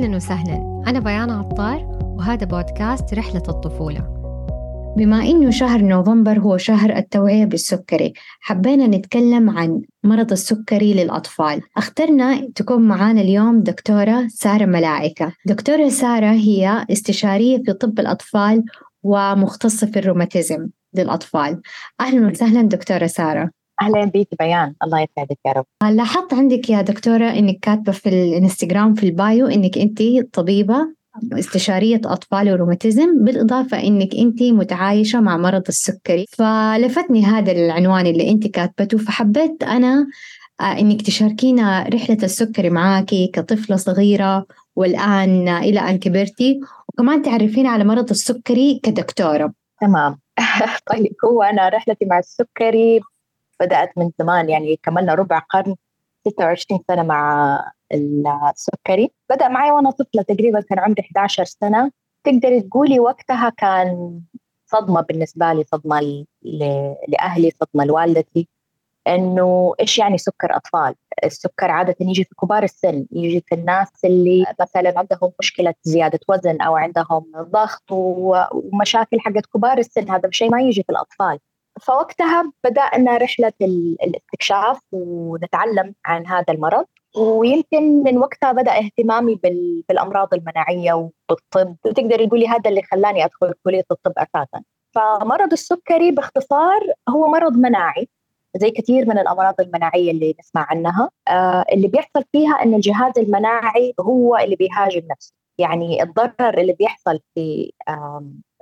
أهلا وسهلا. أنا بيان عطار وهذا بودكاست رحلة الطفولة. بما إنه شهر نوفمبر هو شهر التوعية بالسكري حبينا نتكلم عن مرض السكري للأطفال. اخترنا تكون معانا اليوم دكتورة سارة ملائكة دكتورة سارة هي استشارية في طب الأطفال ومختصة في الروماتيزم للأطفال. أهلا وسهلا دكتورة سارة. أهلا بك بيان. الله يسعدك يا رب. لاحظت عندك يا دكتورة إنك كاتبة في الانستغرام في ال bio إنك أنت طبيبة استشارية أطفال وروماتيزم بالإضافة إنك أنت متعايشة مع مرض السكري. فلفتني هذا العنوان اللي أنت كاتبته فحبيت أنا آه، إنك تشاركينا رحلة السكري معاكي كطفلة صغيرة والآن إلى أن كبرتي وكمان تعرفينا على مرض السكري كدكتورة. تمام. طيب هو أنا رحلتي مع السكري بدأت من زمان يعني كملنا ربع قرن 26 سنة مع السكري بدأ معي وأنا طفلة تقريبا كان عمري 11 سنة تقدري تقولي وقتها كان صدمة بالنسبة لي صدمة لأهلي صدمة لوالدتي إنه إيش يعني سكر أطفال؟ السكر عادة يجي في كبار السن، يجي في الناس اللي مثلا عندهم مشكلة زيادة وزن أو عندهم ضغط ومشاكل حقت كبار السن، هذا شيء ما يجي في الأطفال. فوقتها بدأنا رحلة الاستكشاف ونتعلم عن هذا المرض. ويمكن من وقتها بدأ اهتمامي بالأمراض المناعية وبالطب. تقدري تقولي هذا اللي خلاني أدخل كلية الطب أساسا. فمرض السكري باختصار هو مرض مناعي زي كثير من الأمراض المناعية اللي نسمع عنها. آه اللي بيحصل فيها إن الجهاز المناعي هو اللي بيهاجم نفسه يعني الضرر اللي بيحصل في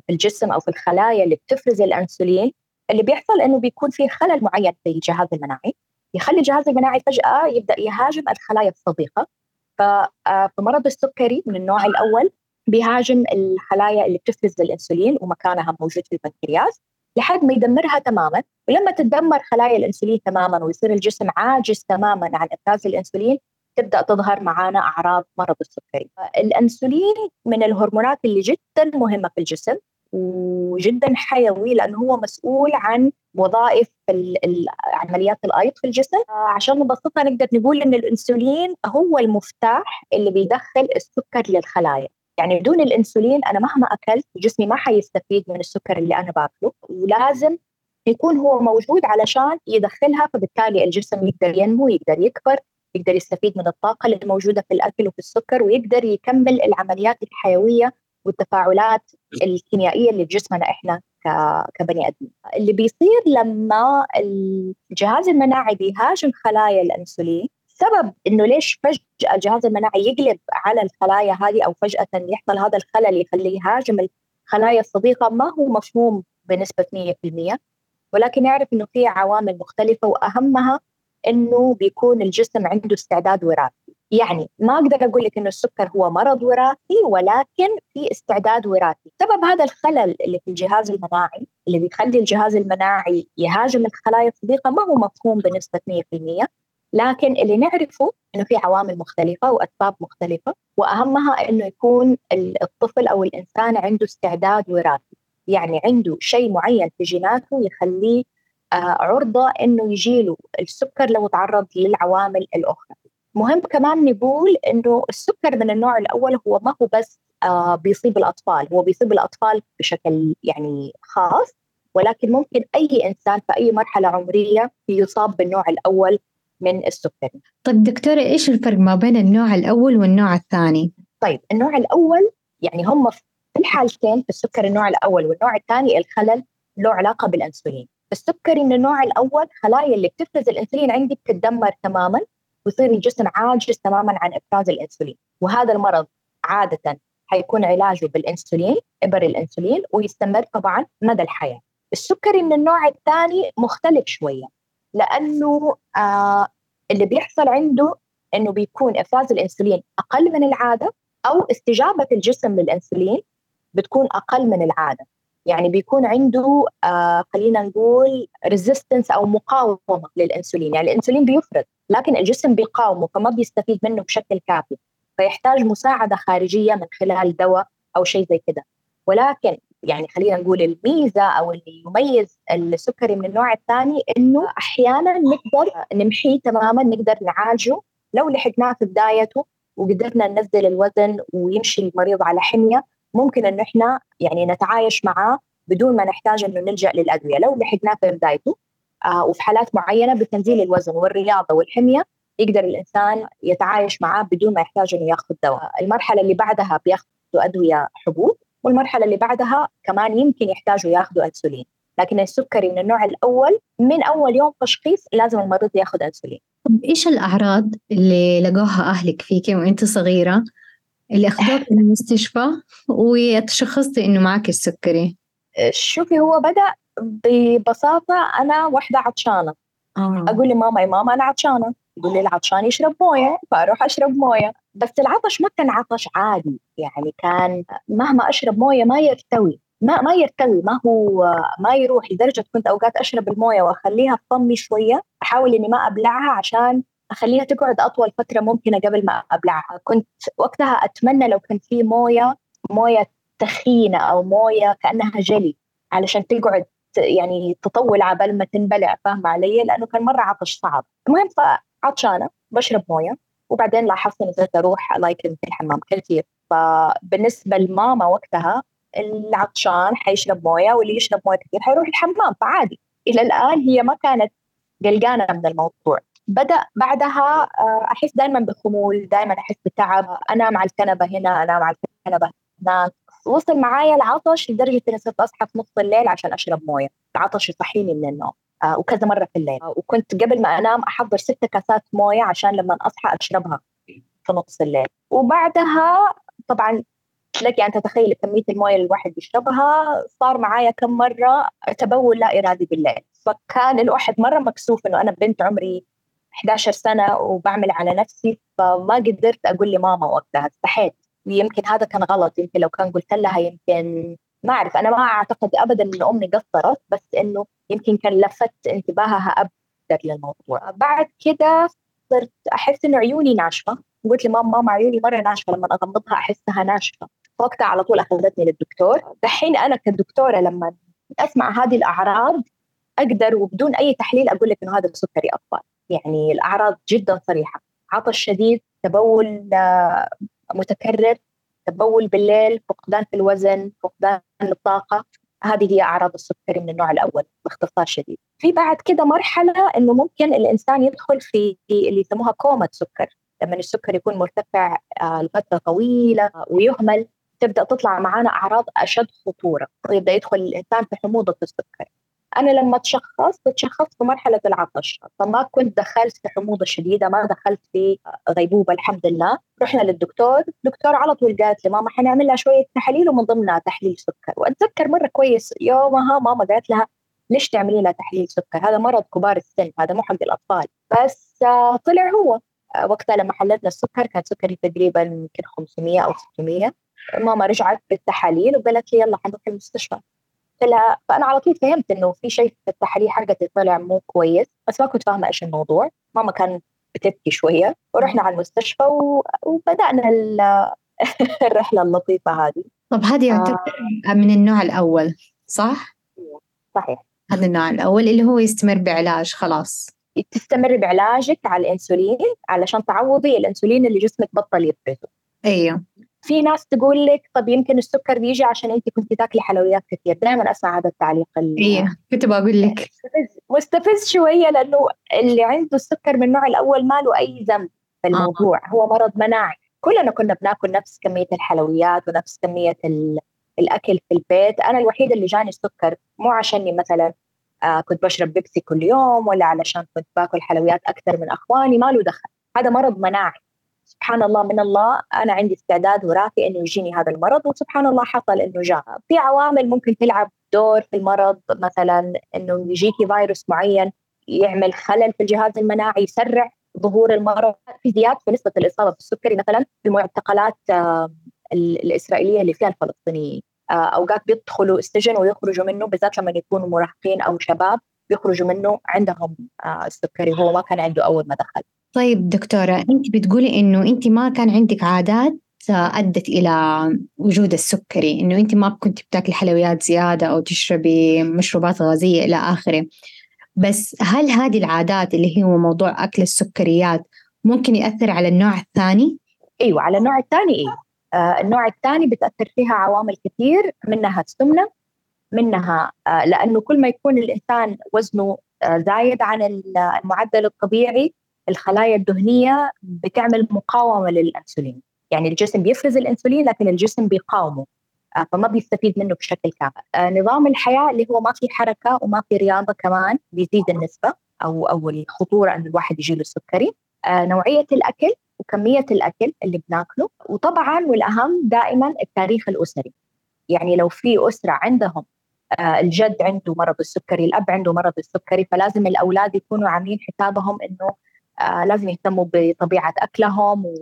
في الجسم أو في الخلايا اللي بتفرز الأنسولين اللي بيحصل إنه بيكون في خلل معين في الجهاز المناعي. يخلي الجهاز المناعي فجأة يبدأ يهاجم الخلايا الصديقة. فمرض السكري من النوع الأول بيهاجم الخلايا اللي بتفرز الانسولين ومكانها موجود في البنكرياس لحد ما يدمرها تماما. ولما تتدمر خلايا الإنسولين تماما ويصير الجسم عاجز تماما عن افراز الإنسولين تبدأ تظهر معانا أعراض مرض السكري. الانسولين من الهرمونات اللي جدا مهمة في الجسم. وجدا حيوي لأنه هو مسؤول عن وظائف عمليات الأيض في الجسم. عشان نبسطها نقدر نقول إن الإنسولين هو المفتاح اللي بيدخل السكر للخلايا. يعني بدون الإنسولين أنا مهما أكلت جسمي ما حيستفيد من السكر اللي أنا باكله ولازم يكون هو موجود علشان يدخلها فبالتالي الجسم يقدر ينمو يقدر يكبر يقدر يستفيد من الطاقة اللي موجودة في الأكل وفي السكر ويقدر يكمل العمليات الحيوية والتفاعلات الكيميائية اللي في جسمنا إحنا كبني آدمين. اللي بيصير لما الجهاز المناعي بيهاجم خلايا الأنسولين سبب إنه ليش فجأة الجهاز المناعي يقلب على الخلايا هذه أو فجأة يحصل هذا الخلل يخليه يهاجم الخلايا الصديقة ما هو مفهوم بنسبة 100% ولكن يعرف إنه في عوامل مختلفة وأهمها إنه بيكون الجسم عنده استعداد وراثي. يعني ما أقدر أقول لك إنه السكر هو مرض وراثي ولكن في استعداد وراثي. سبب هذا الخلل اللي في الجهاز المناعي اللي بيخلي الجهاز المناعي يهاجم الخلايا الصديقة ما هو مفهوم بنسبة 100% لكن اللي نعرفه إنه في عوامل مختلفة وأسباب مختلفة وأهمها إنه يكون الطفل أو الإنسان عنده استعداد وراثي. يعني عنده شيء معين في جيناته يخليه آه، عرضة إنه يجيله السكر لو تعرض للعوامل الأخرى. مهم كمان نقول إنه السكر من النوع الأول هو ما هو بس آه بيصيب الأطفال هو بيصيب الأطفال بشكل يعني خاص ولكن ممكن أي إنسان في أي مرحلة عمرية يصاب بالنوع الأول من السكري. طيب دكتورة إيش الفرق ما بين النوع الأول والنوع الثاني؟ طيب النوع الأول يعني هم في الحالتين في السكر النوع الأول والنوع الثاني الخلل له علاقة بالإنسولين. السكري من النوع الأول خلايا اللي بتفرز الإنسولين عندي بتتدمر تماما ويصير الجسم عاجز تماما عن إفراز الإنسولين. وهذا المرض عادة حيكون علاجه بالإنسولين إبر الإنسولين ويستمر طبعا مدى الحياة. السكري من النوع الثاني مختلف شوية لأنه آه اللي بيحصل عنده إنه بيكون إفراز الإنسولين أقل من العادة أو استجابة الجسم للإنسولين بتكون أقل من العادة. يعني بيكون عنده آه خلينا نقول resistance أو مقاومة للإنسولين. يعني الإنسولين بيفرز. لكن الجسم بيقاومه فما بيستفيد منه بشكل كافي فيحتاج مساعدة خارجية من خلال دواء أو شيء زي كده. ولكن يعني خلينا نقول الميزة أو اللي يميز السكري من النوع الثاني إنه أحيانا نقدر نمحيه تماما نقدر نعالجه. لو لحقناه في بدايته وقدرنا ننزل الوزن ويمشي المريض على حمية ممكن إنه إحنا يعني نتعايش معاه بدون ما نحتاج إنه نلجأ للأدوية. لو لحقناه في بدايته وفي حالات معينة بتنزيل الوزن والرياضة والحمية يقدر الإنسان يتعايش معاه بدون ما يحتاج إنه ياخذ دواء، المرحلة اللي بعدها بياخذوا أدوية حبوب والمرحلة اللي بعدها كمان يمكن يحتاجوا ياخذوا انسولين، لكن السكري من النوع الأول من أول يوم تشخيص لازم المريض ياخذ انسولين. طب إيش الأعراض اللي لقوها أهلك فيك وأنت صغيرة اللي أخذوك المستشفى وتشخصتي إنه معك السكري؟ شوفي هو بدأ ببساطة أنا واحدة عطشانة. آه. أقول لماما يا ماما أنا عطشانة. تقول لي العطشان يشرب موية فأروح أشرب موية. بس العطش ما كان عطش عادي يعني كان مهما أشرب موية ما يرتوي. ما ما يرتوي ما هو ما يروح. لدرجة كنت أوقات أشرب الموية وأخليها في فمي شوية أحاول إني ما أبلعها عشان أخليها تقعد أطول فترة ممكنة قبل ما أبلعها. كنت وقتها أتمنى لو كان في موية موية تخينة أو موية كأنها جلي علشان تقعد يعني تطول عبال ما تنبلع فاهمة علي؟ لأنه كان مرة عطش صعب. المهم فعطشانة بشرب موية وبعدين لاحظت إني صرت أروح لايكن في الحمام كثير. فبالنسبة لماما وقتها العطشان حيشرب موية واللي يشرب موية كثير حيروح الحمام فعادي. إلى الآن هي ما كانت قلقانة من الموضوع. بدأ بعدها آه، أحس دائما بخمول دائما أحس بتعب. أنام على الكنبة هنا أنام على الكنبة هناك. وصل معايا العطش لدرجة إني صرت أصحى في نص الليل عشان أشرب موية. العطش يصحيني من النوم آه وكذا مرة في الليل. آه وكنت قبل ما أنام أحضر ست كاسات موية عشان لما أصحى أشربها في نص الليل. وبعدها طبعا لك يعني تتخيل كمية الموية اللي الواحد بيشربها صار معايا كم مرة تبول لا ارادي بالليل. فكان الواحد مرة مكسوف إنه أنا بنت عمري 11 سنة وبعمل على نفسي فما قدرت أقول لماما وقتها استحيت. يمكن هذا كان غلط يمكن لو كان قلت لها يمكن ما أعرف. أنا ما أعتقد ابدا إن أمي قصرت بس إنه يمكن كان لفت انتباهها أكثر للموضوع. بعد كده صرت أحس إنه عيوني ناشفة. قلت لماما ماما عيوني مرة ناشفة. لما أغمضها أحسها ناشفة. وقتها على طول أخذتني للدكتور. دحين أنا كدكتورة لما أسمع هذه الأعراض أقدر وبدون أي تحليل أقول لك إنه هذا سكري أطفال. يعني الأعراض جدا صريحة. عطش شديد تبول آه، متكرر تبول بالليل فقدان في الوزن فقدان للطاقه هذه هي أعراض السكري من النوع الأول باختصار شديد. في بعد كده مرحلة إنه ممكن الإنسان يدخل في اللي يسموها كومة سكر لما السكر يكون مرتفع آه، لفترة طويلة ويهمل تبدأ تطلع معنا أعراض أشد خطورة. يبدأ يدخل الإنسان في حموضة السكر. أنا لما تشخصت تشخصت في مرحلة العطش. فما كنت دخلت في حموضة شديدة ما دخلت في غيبوبة الحمد لله. رحنا للدكتور الدكتور على طول قالت لي ماما حنعمل لها شوية تحاليل ومن ضمنها تحليل سكر. وأتذكر مرة كويس يومها ماما قالت لها ليش تعملي لها تحليل سكر؟ هذا مرض كبار السن هذا مو حق الأطفال. بس آه، طلع هو. آه، وقتها لما حللنا السكر كان سكري تقريبا يمكن 500 أو 600 ماما رجعت بالتحاليل وقالت لي يلا حنروح المستشفى. لها فأنا على طول فهمت إنه في شيء في التحاليل حقتي طلع مو كويس بس ما كنت فاهمة إيش الموضوع. ماما كانت بتبكي شوية ورحنا على المستشفى و... وبدأنا ال... الرحلة اللطيفة هذه. طب هذه يعتبر آه. من النوع الأول صح؟ صحيح. هذا النوع الأول اللي هو يستمر بعلاج خلاص. تستمر بعلاجك على الإنسولين علشان تعوضي الإنسولين اللي جسمك بطل يفرزه أيوه. في ناس تقول لك طب يمكن السكر بيجي عشان انت كنت تاكلي حلويات كثير دائما أسمع هذا التعليق إيه كنت بقول لك. مستفز, مستفز شوية لأنه اللي عنده السكر من النوع الأول ما له أي ذنب في الموضوع. آه. هو مرض مناعي. كلنا كنا بناكل نفس كمية الحلويات ونفس كمية الأكل في البيت. أنا الوحيدة اللي جاني السكر مو عشاني مثلا آه كنت بشرب بيبسي كل يوم ولا علشان كنت باكل حلويات أكثر من أخواني ما له دخل. هذا مرض مناعي. سبحان الله من الله أنا عندي استعداد وراثي إنه يجيني هذا المرض وسبحان الله حصل إنه جاء. في عوامل ممكن تلعب دور في المرض مثلا إنه يجيكي فيروس معين يعمل خلل في الجهاز المناعي يسرع ظهور المرض. في زياده في نسبه الإصابة بالسكري مثلا في المعتقلات آه، الإسرائيلية اللي فيها الفلسطينيين. آه، أوقات بيدخلوا السجن ويخرجوا منه بالذات لما يكونوا مراهقين أو شباب بيخرجوا منه عندهم آه، السكري هو ما كان عنده أول ما دخل. طيب دكتورة أنت بتقولي إنه أنت ما كان عندك عادات أدت إلى وجود السكري إنه أنت ما كنت بتاكلي حلويات زيادة أو تشربي مشروبات غازية إلى آخره بس هل هذه العادات اللي هو موضوع أكل السكريات ممكن يأثر على النوع الثاني؟ أيوه على النوع الثاني أيوه آه النوع الثاني بتأثر فيها عوامل كثير منها السمنة منها آه لأنه كل ما يكون الإنسان وزنه آه زايد عن المعدل الطبيعي الخلايا الدهنية بتعمل مقاومة للانسولين. يعني الجسم بيفرز الانسولين لكن الجسم بيقاومه آه، فما بيستفيد منه بشكل كامل. آه، نظام الحياة اللي هو ما في حركة وما في رياضة كمان بيزيد النسبة أو أو الخطورة إن الواحد يجي له السكري. آه، نوعية الأكل وكمية الأكل اللي بناكله وطبعا والأهم دائما التاريخ الأسري. يعني لو في أسرة عندهم الجد عنده مرض السكري الأب عنده مرض السكري فلازم الأولاد يكونوا عاملين حسابهم إنه لازم يهتموا بطبيعة أكلهم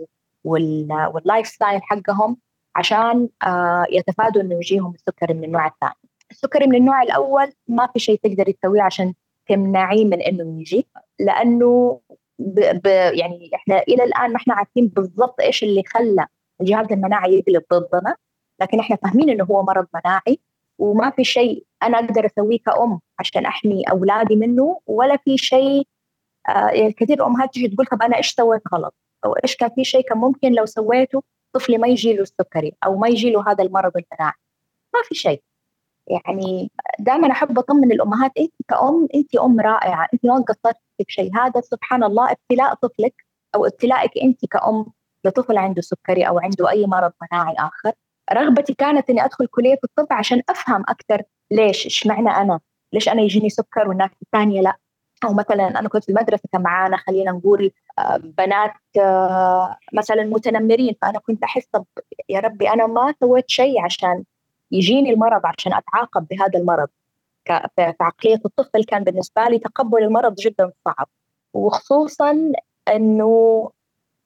وال lifestyle حقهم عشان آه، يتفادوا إنه يجيهم السكري من النوع الثاني. السكري من النوع الأول ما في شيء تقدري تسويه عشان تمنعيه من إنه يجي لأنه ب ب يعني إحنا إلى الآن ما إحنا عارفين بالضبط إيش اللي خلى الجهاز المناعي يقلب ضدنا لكن إحنا فاهمين إنه هو مرض مناعي وما في شيء أنا أقدر أسويه كأم عشان أحمي أولادي منه ولا في شيء آه يعني امهات تجي تقول طب أنا إيش سويت غلط؟ أو إيش كان في شيء كان ممكن لو سويته طفلي ما يجي له السكري أو ما يجي له هذا المرض المناعي ما في شيء. يعني دائما أحب أطمن الأمهات إنت كأم إنت أم رائعة إنت ما قصرتي بشيء هذا سبحان الله ابتلاء طفلك أو ابتلائك إنت كأم لطفل عنده سكري أو عنده أي مرض مناعي آخر. رغبتي كانت إني أدخل كلية الطب عشان أفهم أكثر ليش إيش معنى أنا؟ ليش أنا يجيني سكر والناس الثانية لا؟ أو مثلا أنا كنت في المدرسة كان معانا خلينا نقول آه، بنات آه، مثلا متنمرين. فأنا كنت أحس يا ربي أنا ما سويت شيء عشان يجيني المرض عشان أتعاقب بهذا المرض. في عقليه الطفل كان بالنسبة لي تقبل المرض جدا صعب. وخصوصا إنه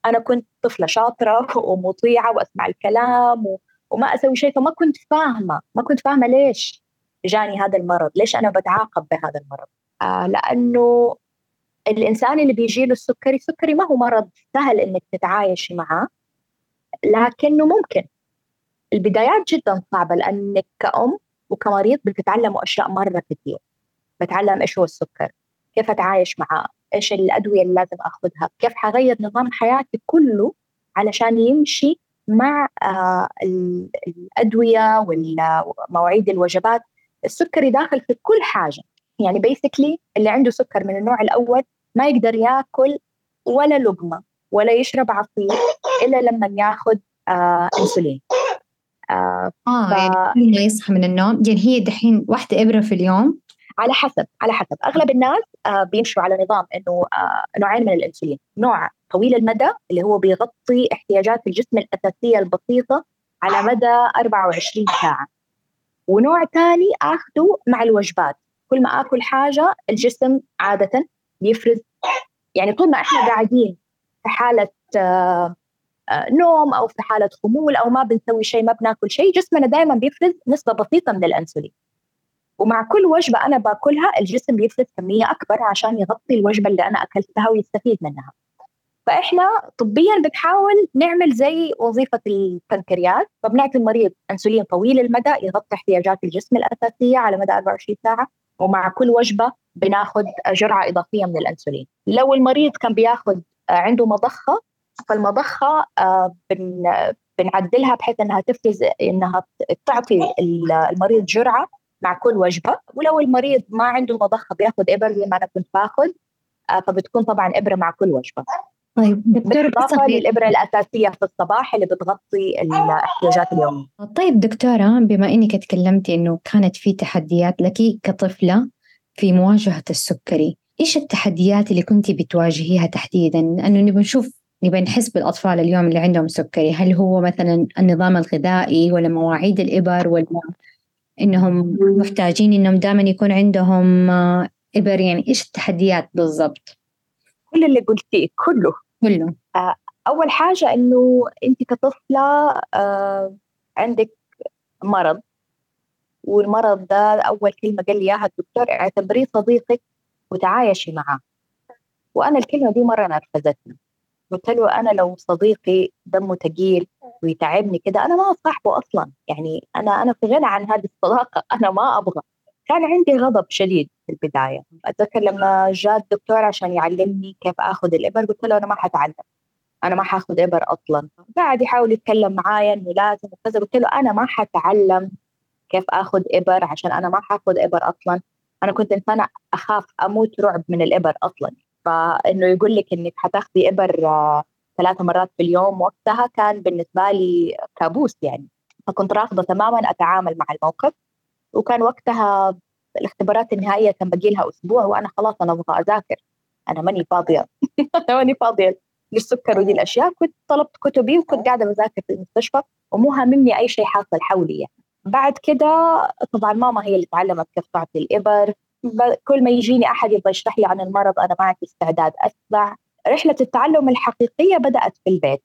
أنا كنت طفلة شاطرة ومطيعة وأسمع الكلام وما أسوي شيء. فما كنت فاهمة ما كنت فاهمة ليش جاني هذا المرض ليش أنا بتعاقب بهذا المرض. آه لأنه الإنسان اللي بيجي له السكري السكري ما هو مرض سهل إنك تتعايشي معه لكنه ممكن. البدايات جدا صعبة لأنك كأم وكمريض بتتعلموا أشياء مرة كثير بتعلم إيش هو السكر كيف أتعايش معاه إيش الأدوية اللي لازم آخذها كيف حغير نظام حياتي كله علشان يمشي مع آه الأدوية ومواعيد الوجبات. السكري داخل في كل حاجة. يعني بيسكلي اللي عنده سكر من النوع الأول ما يقدر ياكل ولا لقمة ولا يشرب عصير إلا لما ياخذ آه انسولين آه, آه ف... يعني ما يصحى من النوم يعني هي دحين واحدة إبرة في اليوم. على حسب على حسب. أغلب الناس آه بيمشوا على نظام إنه آه نوعين من الأنسولين. نوع طويل المدى اللي هو بيغطي احتياجات الجسم الأساسية البسيطة على مدى 24 ساعة. ونوع ثاني اخذه مع الوجبات. كل ما آكل حاجة الجسم عادة بيفرز. يعني طول ما إحنا قاعدين في حالة آه، آه، نوم أو في حالة خمول أو ما بنسوي شيء ما بناكل شيء جسمنا دائما بيفرز نسبة بسيطة من الأنسولين. ومع كل وجبة أنا باكلها الجسم بيفرز كمية أكبر عشان يغطي الوجبة اللي أنا أكلتها ويستفيد منها. فإحنا طبيا بنحاول نعمل زي وظيفة البنكرياس. فبنعطي المريض أنسولين طويل المدى يغطي احتياجات الجسم الأساسية على مدى 24 ساعة. ومع كل وجبة بناخذ جرعة إضافية من الأنسولين. لو المريض كان بياخذ آه، عنده مضخة فالمضخة آه، بنعدلها بحيث إنها تفرز إنها تعطي المريض جرعة مع كل وجبة. ولو المريض ما عنده مضخه بياخذ إبر زي ما أنا كنت باخذ آه، فبتكون طبعا إبرة مع كل وجبة. طيب دكتورة بالإضافة للإبرة الأساسية في الصباح اللي بتغطي الاحتياجات اليومية طيب دكتورة بما إنك تكلمتي إنه كانت في تحديات لك كطفلة في مواجهة السكري إيش التحديات اللي كنت بتواجهيها تحديدا؟ لأنه نبي نشوف نبي نحس بالأطفال اليوم اللي عندهم سكري هل هو مثلا النظام الغذائي ولا مواعيد الإبر ولا إنهم محتاجين إنهم دائما يكون عندهم آه، إبر يعني إيش التحديات بالضبط؟ كل اللي قلتيه كله. كله. آه أول حاجة إنه أنت كطفلة آه عندك مرض والمرض ده أول كلمة قال لي إياها الدكتور اعتبريه صديقك وتعايشي معاه. وأنا الكلمة دي مرة نرفزتني. قلت له أنا لو صديقي دمه ثقيل ويتعبني كده أنا ما أصاحبه أصلا. يعني أنا أنا في غنى عن هذه الصداقة. أنا ما أبغى. كان عندي غضب شديد في البداية. أتذكر لما جاء الدكتور عشان يعلمني كيف آخذ الإبر قلت له أنا ما حتعلم. أنا ما حاخذ إبر أصلا. قاعد يحاول يتكلم معايا إنه لازم وكذا قلت له أنا ما حتعلم كيف آخذ إبر عشان أنا ما حاخذ إبر أصلا. أنا كنت انسانه أخاف أموت رعب من الإبر أصلا. فإنه يقول لك إنك حتاخذي إبر آه، ثلاث مرات في اليوم وقتها كان بالنسبة لي كابوس يعني. فكنت رافضة تماما أتعامل مع الموقف. وكان وقتها الاختبارات النهائية كان باقي لها أسبوع وأنا خلاص أنا أبغى أذاكر. أنا ماني فاضية. أنا ماني فاضية للسكر ودي الأشياء. كنت طلبت كتبي وكنت قاعدة بذاكر في المستشفى ومو هاممني أي شيء حاصل حولي. يعني. بعد كده طبعا ماما هي اللي تعلمت كيف تعطي الإبر. كل ما يجيني أحد يبغى يشرح لي عن المرض أنا معك استعداد أسمع. رحلة التعلم الحقيقية بدأت في البيت.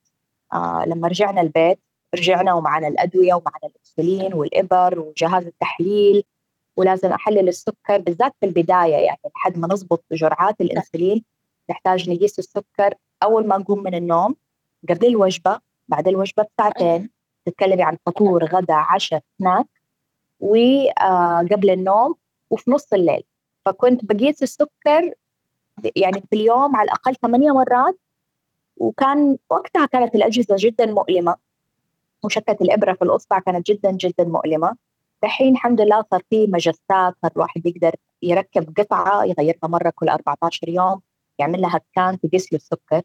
آه لما رجعنا البيت رجعنا ومعنا الأدوية ومعنا الإنسولين والإبر وجهاز التحليل ولازم أحلل السكر بالذات في البداية يعني لحد ما نضبط جرعات الإنسولين نحتاج نقيس السكر أول ما نقوم من النوم قبل الوجبة بعد الوجبة بساعتين تتكلمي عن فطور غدا عشاء سناك وقبل النوم وفي نص الليل. فكنت بقيس السكر يعني في اليوم على الأقل ثمانية مرات وكان وقتها كانت الأجهزة جدا مؤلمة. مشكة الإبرة في الأصبع كانت جدا جدا مؤلمة. دحين الحمد لله صار في مجسات صار الواحد يقدر يركب قطعة يغيرها مرة كل 14 يوم يعمل لها سكان تقيس له السكر.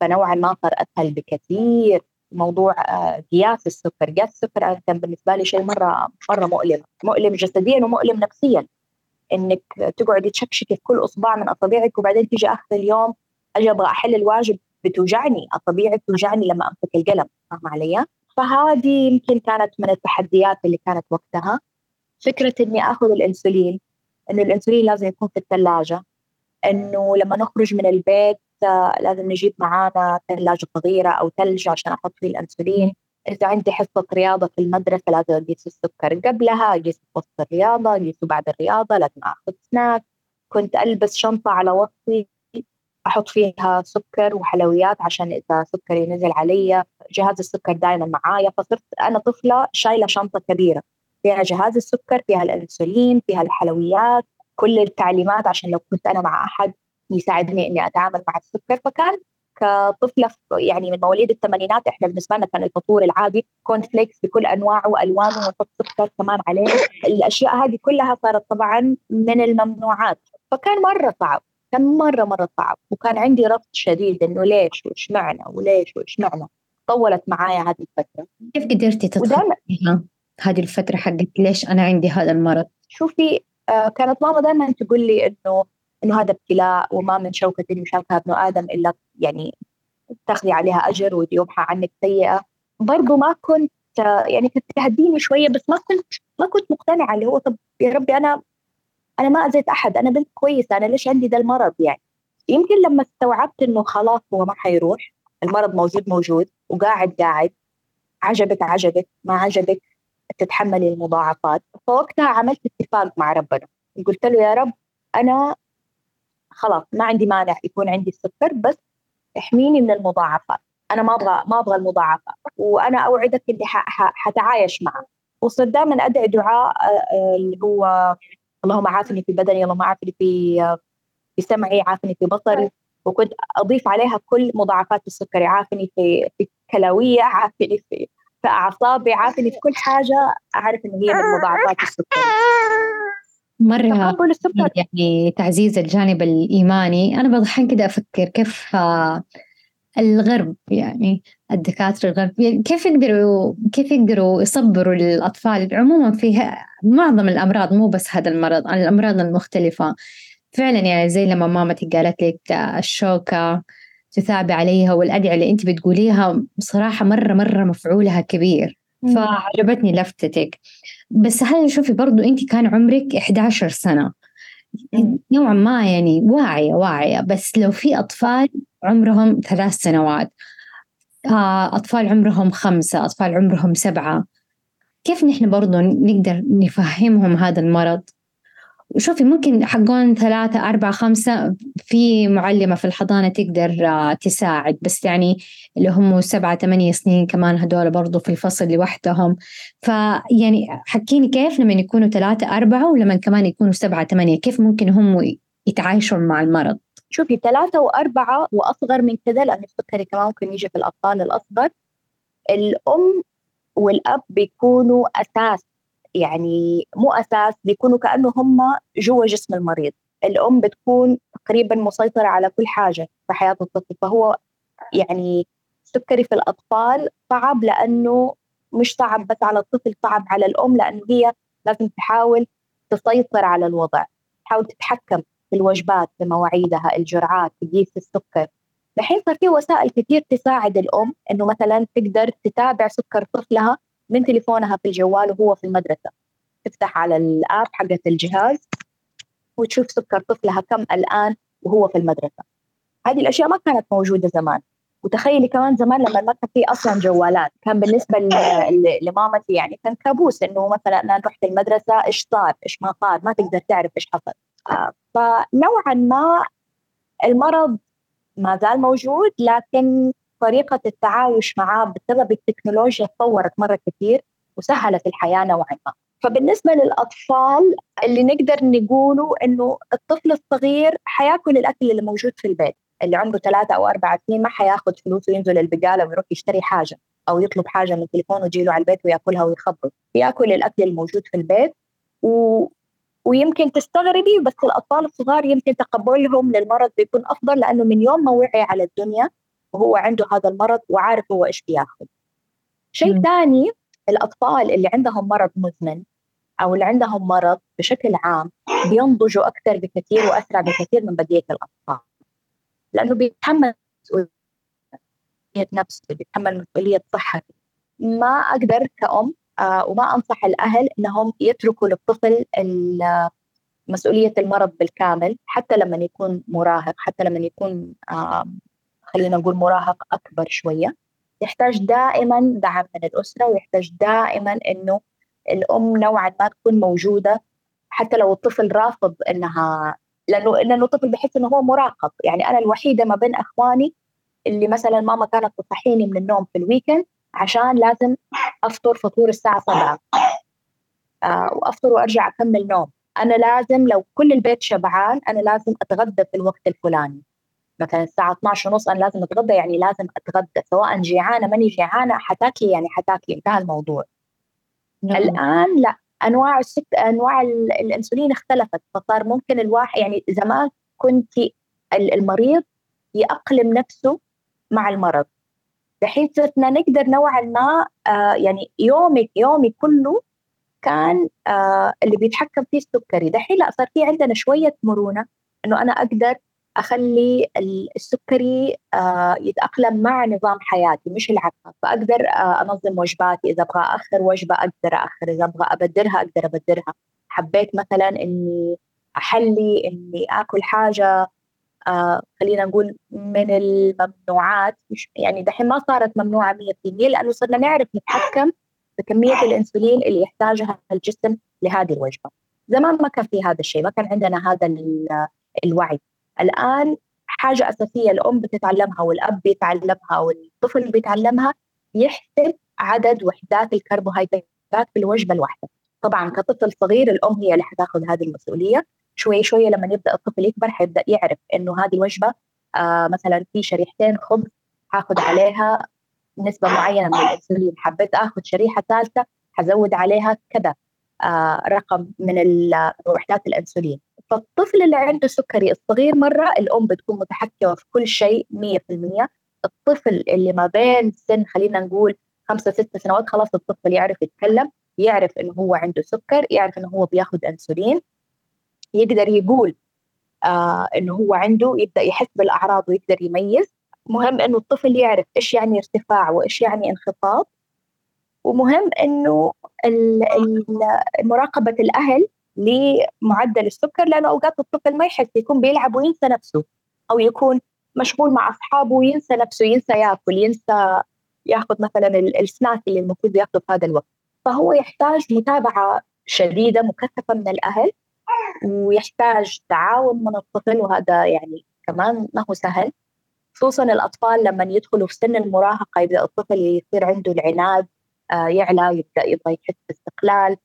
فنوعا ما صار أسهل بكثير. موضوع آه، قياس السكر. قياس السكر كان بالنسبة لي شيء مرة مرة مؤلم. مؤلم جسديا ومؤلم نفسيا. إنك تقعدي تشكشكي في كل أصبع من أصابعك وبعدين تيجي آخر اليوم أجي أبغى أحل الواجب بتوجعني. اصابعي بتوجعني لما أمسك القلم. فاهمة علي؟ فهذه يمكن كانت من التحديات اللي كانت وقتها. فكرة إني آخذ الإنسولين إنه الإنسولين لازم يكون في الثلاجة إنه لما نخرج من البيت لازم نجيب معانا ثلاجة صغيرة أو ثلج عشان أحط فيه الإنسولين. إذا عندي حصة رياضة في المدرسة لازم اقيس السكر قبلها اقيس في وسط الرياضه اقيسه بعد الرياضة لازم أخذ سناك كنت ألبس شنطة على وسطي أحط فيها سكر وحلويات عشان إذا سكري نزل علي جهاز السكر دائما معايا. فصرت أنا طفلة شايلة شنطة كبيرة فيها جهاز السكر فيها الإنسولين فيها الحلويات كل التعليمات عشان لو كنت أنا مع أحد يساعدني إني أتعامل مع السكر. فكان كطفلة يعني من مواليد الثمانينات إحنا بالنسبة لنا كان الفطور العادي corn flakes بكل أنواعه وألوانه ونحط سكر كمان عليه. الأشياء هذه كلها صارت طبعا من الممنوعات. فكان مرة صعب. كان مرة مرة صعب. وكان عندي رفض شديد إنه ليش وإيش معنى وليش وإيش معنى. طولت معايا هذه الفترة. كيف قدرتي تدخلي هذه الفترة حقت ليش أنا عندي هذا المرض؟ شوفي آه كانت ماما دائما تقول لي إنه إنه هذا ابتلاء وما من شوكة يشاكها ابن آدم إلا يعني تاخذي عليها أجر ويومها عنك سيئة. برضو ما كنت يعني كنت تهديني شوية بس ما كنت ما كنت مقتنعة اللي هو طب يا ربي أنا أنا ما أذيت أحد أنا بنت كويسة أنا ليش عندي ذا المرض يعني؟ يمكن لما استوعبت إنه خلاص هو ما حيروح المرض موجود موجود وقاعد قاعد عجبك عجبك ما عجبك تتحملي المضاعفات. فوقتها عملت اتفاق مع ربنا قلت له يا رب أنا خلاص ما عندي مانع يكون عندي السكر بس احميني من المضاعفات. أنا ما أبغى ما أبغى المضاعفات وأنا أوعدك إني حتعايش معه. وصرت دائما أدعي دعاء آه، آه، اللي هو اللهم عافني في بدني اللهم عافني في في سمعي عافني في بصري. وكنت أضيف عليها كل مضاعفات السكري عافني في في كلاويه عافني في في أعصابي عافني في كل حاجة. أعرف انه هي من مضاعفات السكري. مرة يعني تعزيز الجانب الإيماني. أنا بضحك كده أفكر كيف الغرب يعني الدكاترة الغرب. يعني كيف يقدروا كيف يقدروا يصبروا الأطفال عموما في معظم الأمراض مو بس هذا المرض الأمراض المختلفة. فعلا يعني زي لما مامتي قالت لك الشوكة تثابي عليها والأدعية اللي أنت بتقوليها بصراحة مرة مرة مفعولها كبير. فعجبتني لفتتك. بس هل شوفي برضو أنت كان عمرك 11 سنة. نوعا ما يعني واعية واعية. بس لو في أطفال عمرهم ثلاث سنوات آه، أطفال عمرهم خمسة أطفال عمرهم سبعة كيف نحن برضو نقدر نفهمهم هذا المرض؟ وشوفي ممكن حقون ثلاثة أربعة خمسة في معلمة في الحضانة تقدر آه، تساعد. بس يعني اللي هم سبعة ثمانية سنين كمان هدول برضو في الفصل لوحدهم. فيعني حكيني كيف لما يكونوا ثلاثة أربعة ولما كمان يكونوا سبعة ثمانية كيف ممكن هم يتعايشوا مع المرض؟ شوفي ثلاثة وأربعة وأصغر من كذا لأن السكري كمان ممكن يجي في الأطفال الأصغر. الأم والأب بيكونوا أساس يعني مو أساس بيكونوا كأنه هم جوا جسم المريض. الأم بتكون تقريبا مسيطرة على كل حاجة في حياة الطفل فهو يعني السكري في الأطفال صعب لأنه مش صعب بس على الطفل صعب على الأم لأنه هي لازم تحاول تسيطر على الوضع تحاول تتحكم في الوجبات في مواعيدها الجرعات تقيس السكر. الحين صار في وسائل كثير تساعد الأم إنه مثلا تقدر تتابع سكر طفلها من تليفونها في الجوال وهو في المدرسة. تفتح على الآب حقت الجهاز وتشوف سكر طفلها كم الآن وهو في المدرسة. هذه الأشياء ما كانت موجودة زمان. وتخيلي كمان زمان لما ما كان في أصلا جوالات. كان بالنسبة لمامتي يعني كان كابوس إنه مثلا أنا رحت المدرسة إيش صار؟ إيش ما صار؟ ما تقدر تعرف إيش حصل. آه فنوعا ما المرض ما زال موجود لكن طريقة التعايش معاه بسبب التكنولوجيا تطورت مرة كثير وسهلت الحياة نوعا ما. فبالنسبة للأطفال اللي نقدر نقوله إنه الطفل الصغير حيأكل الأكل اللي موجود في البيت. اللي عمره ثلاثة أو أربعة سنين ما حيأخذ فلوس وينزل البقالة ويروح يشتري حاجة أو يطلب حاجة من تليفونه ويجي له على البيت ويأكلها ويخبط يأكل الأكل الموجود في البيت و... ويمكن تستغربي بس الأطفال الصغار يمكن تقبلهم للمرض بيكون أفضل لأنه من يوم ما وعي على الدنيا وهو عنده هذا المرض وعارف هو إيش بياخذ شيء ثاني الأطفال اللي عندهم مرض مزمن أو اللي عندهم مرض بشكل عام بينضجوا أكثر بكثير وأسرع بكثير من بقية الأطفال. لأنه بيتحمل مسؤولية نفسه بيتحمل مسؤولية صحته ما أقدر كأم آه وما أنصح الأهل إنهم يتركوا للطفل مسؤولية المرض بالكامل حتى لما يكون مراهق حتى لما يكون آه خلينا نقول مراهق أكبر شوية. يحتاج دائما دعم من الأسرة ويحتاج دائما إنه الأم نوعا ما تكون موجودة حتى لو الطفل رافض إنها لأنه لأنه الطفل بحس إنه هو مراقب. يعني أنا الوحيدة ما بين إخواني اللي مثلا ماما كانت تصحيني من النوم في الويكند عشان لازم أفطر فطور الساعة 7 آه وأفطر وأرجع أكمل نوم. أنا لازم لو كل البيت شبعان أنا لازم اتغدى في الوقت الفلاني. مثلا الساعة 12 ونص أنا لازم أتغدى يعني لازم أتغدى سواء جيعانة ماني جيعانة حتاكلي يعني حتاكلي انتهى الموضوع. نعم. الآن لا أنواع السك... أنواع الإنسولين اختلفت فصار ممكن الواحد يعني زمان كنت المريض يأقلم نفسه مع المرض. دحين صرنا نقدر نوعا ما آه يعني يومك يومي كله كان آه اللي بيتحكم فيه السكري. دحين لا صار في عندنا شوية مرونة إنه أنا أقدر أخلي السكري آه يتأقلم مع نظام حياتي مش العكس فأقدر آه أنظم وجباتي. إذا أبغى اخر وجبة أقدر اخر إذا أبغى ابدرها أقدر ابدرها حبيت مثلا إني أحلي إني آكل حاجة آه خلينا نقول من الممنوعات. مش يعني دحين ما صارت ممنوعة 100% لأنه صرنا نعرف نتحكم بكميه الإنسولين اللي يحتاجها الجسم لهذه الوجبة. زمان ما كان في هذا الشيء ما كان عندنا هذا الوعي. الآن حاجة أساسية الأم بتتعلمها والأب بيتعلمها والطفل بيتعلمها يحسب عدد وحدات الكربوهيدرات في الوجبة الواحدة. طبعا كطفل صغير الأم هي اللي حتاخذ هذه المسؤولية. شوي شوي لما يبدأ الطفل يكبر حيبدأ يعرف إنه هذه الوجبة آه مثلا في شريحتين خبز حاخذ عليها نسبة معينة من الأنسولين حبيت آخذ شريحة ثالثة حزود عليها كذا آه رقم من وحدات الأنسولين. فالطفل اللي عنده سكري الصغير مرة الأم بتكون متحكمة في كل شيء 100% الطفل اللي ما بين سن خلينا نقول خمسة ستة سنوات خلاص الطفل يعرف يتكلم يعرف انه هو عنده سكر يعرف انه هو بياخذ إنسولين يقدر يقول آه انه هو عنده يبدأ يحس بالأعراض ويقدر يميز. مهم إنه الطفل يعرف إيش يعني ارتفاع وإيش يعني انخفاض. ومهم إنه مراقبة الأهل لمعدل السكر لأنه أوقات الطفل ما يحس يكون بيلعب وينسى نفسه أو يكون مشغول مع أصحابه وينسى نفسه ينسى ياكل ينسى ياخذ مثلا السناك اللي المفروض ياخذه في هذا الوقت. فهو يحتاج متابعة شديدة مكثفة من الأهل ويحتاج تعاون من الطفل وهذا يعني كمان ما هو سهل. خصوصا الأطفال لما يدخلوا في سن المراهقة يبدأ الطفل يصير عنده العناد آه يعلى يبدأ يبغى يحس باستقلال.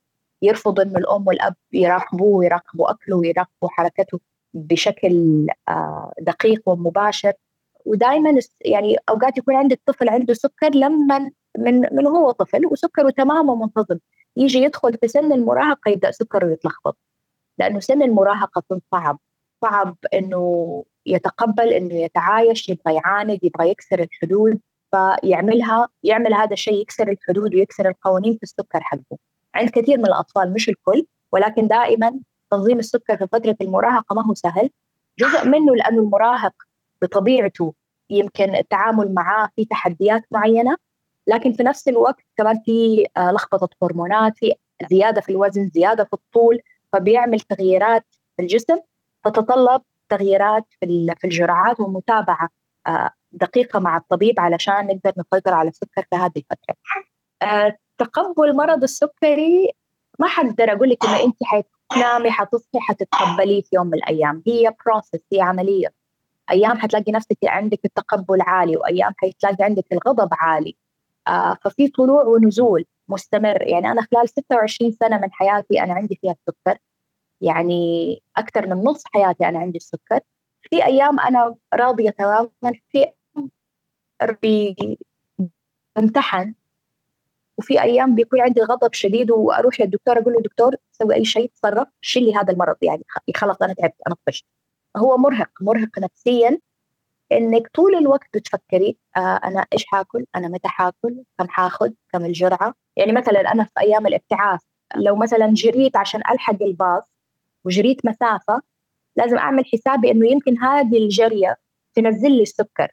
يرفض إنه الأم والأب يراقبوه ويراقبوا أكله ويراقبوا حركته بشكل آه، دقيق ومباشر. ودائما يعني أوقات يكون عندك طفل عنده سكر لما من من هو طفل وسكره تمام ومنتظم. يجي يدخل في سن المراهقة يبدأ سكره يتلخبط. لأنه سن المراهقة صعب صعب إنه يتقبل إنه يتعايش يبغى يعاند يبغى يكسر الحدود. فيعملها يعمل هذا الشيء يكسر الحدود ويكسر القوانين في السكر حقه. عند كثير من الأطفال مش الكل ولكن دائما تنظيم السكر في فترة المراهقة ما هو سهل جزء منه لأنه المراهق بطبيعته يمكن التعامل معاه في تحديات معينة لكن في نفس الوقت كمان في آه، لخبطة هرمونات في زيادة في الوزن زيادة في الطول فبيعمل تغييرات في الجسم تتطلب تغييرات في الجرعات ومتابعة آه، دقيقة مع الطبيب علشان نقدر نسيطر على السكر في هذه الفترة. آه، تقبل مرض السكري ما حقدر أقول لك إنه انت حتنامي حتصحي حتتقبليه في يوم من الأيام، هي process هي عملية. أيام حتلاقي نفسك عندك التقبل عالي وأيام حتلاقي عندك الغضب عالي. آه ففي طلوع ونزول مستمر. يعني أنا خلال 26 سنة من حياتي أنا عندي فيها السكر. يعني أكثر من نص حياتي أنا عندي السكر. في أيام أنا راضية تماما في بمتحن وفي أيام بيكون عندي غضب شديد وأروح للدكتور أقول له دكتور سوي أي شيء تصرف شيل لي هذا المرض يعني خلاص أنا تعبت أنا طفشت. هو مرهق مرهق نفسيا إنك طول الوقت بتفكري آه أنا إيش حاكل؟ أنا متى حاكل؟ كم حاخذ؟ كم الجرعة؟ يعني مثلا أنا في أيام الابتعاث لو مثلا جريت عشان ألحق الباص وجريت مسافة لازم أعمل حسابي إنه يمكن هذه الجرية تنزل لي السكر.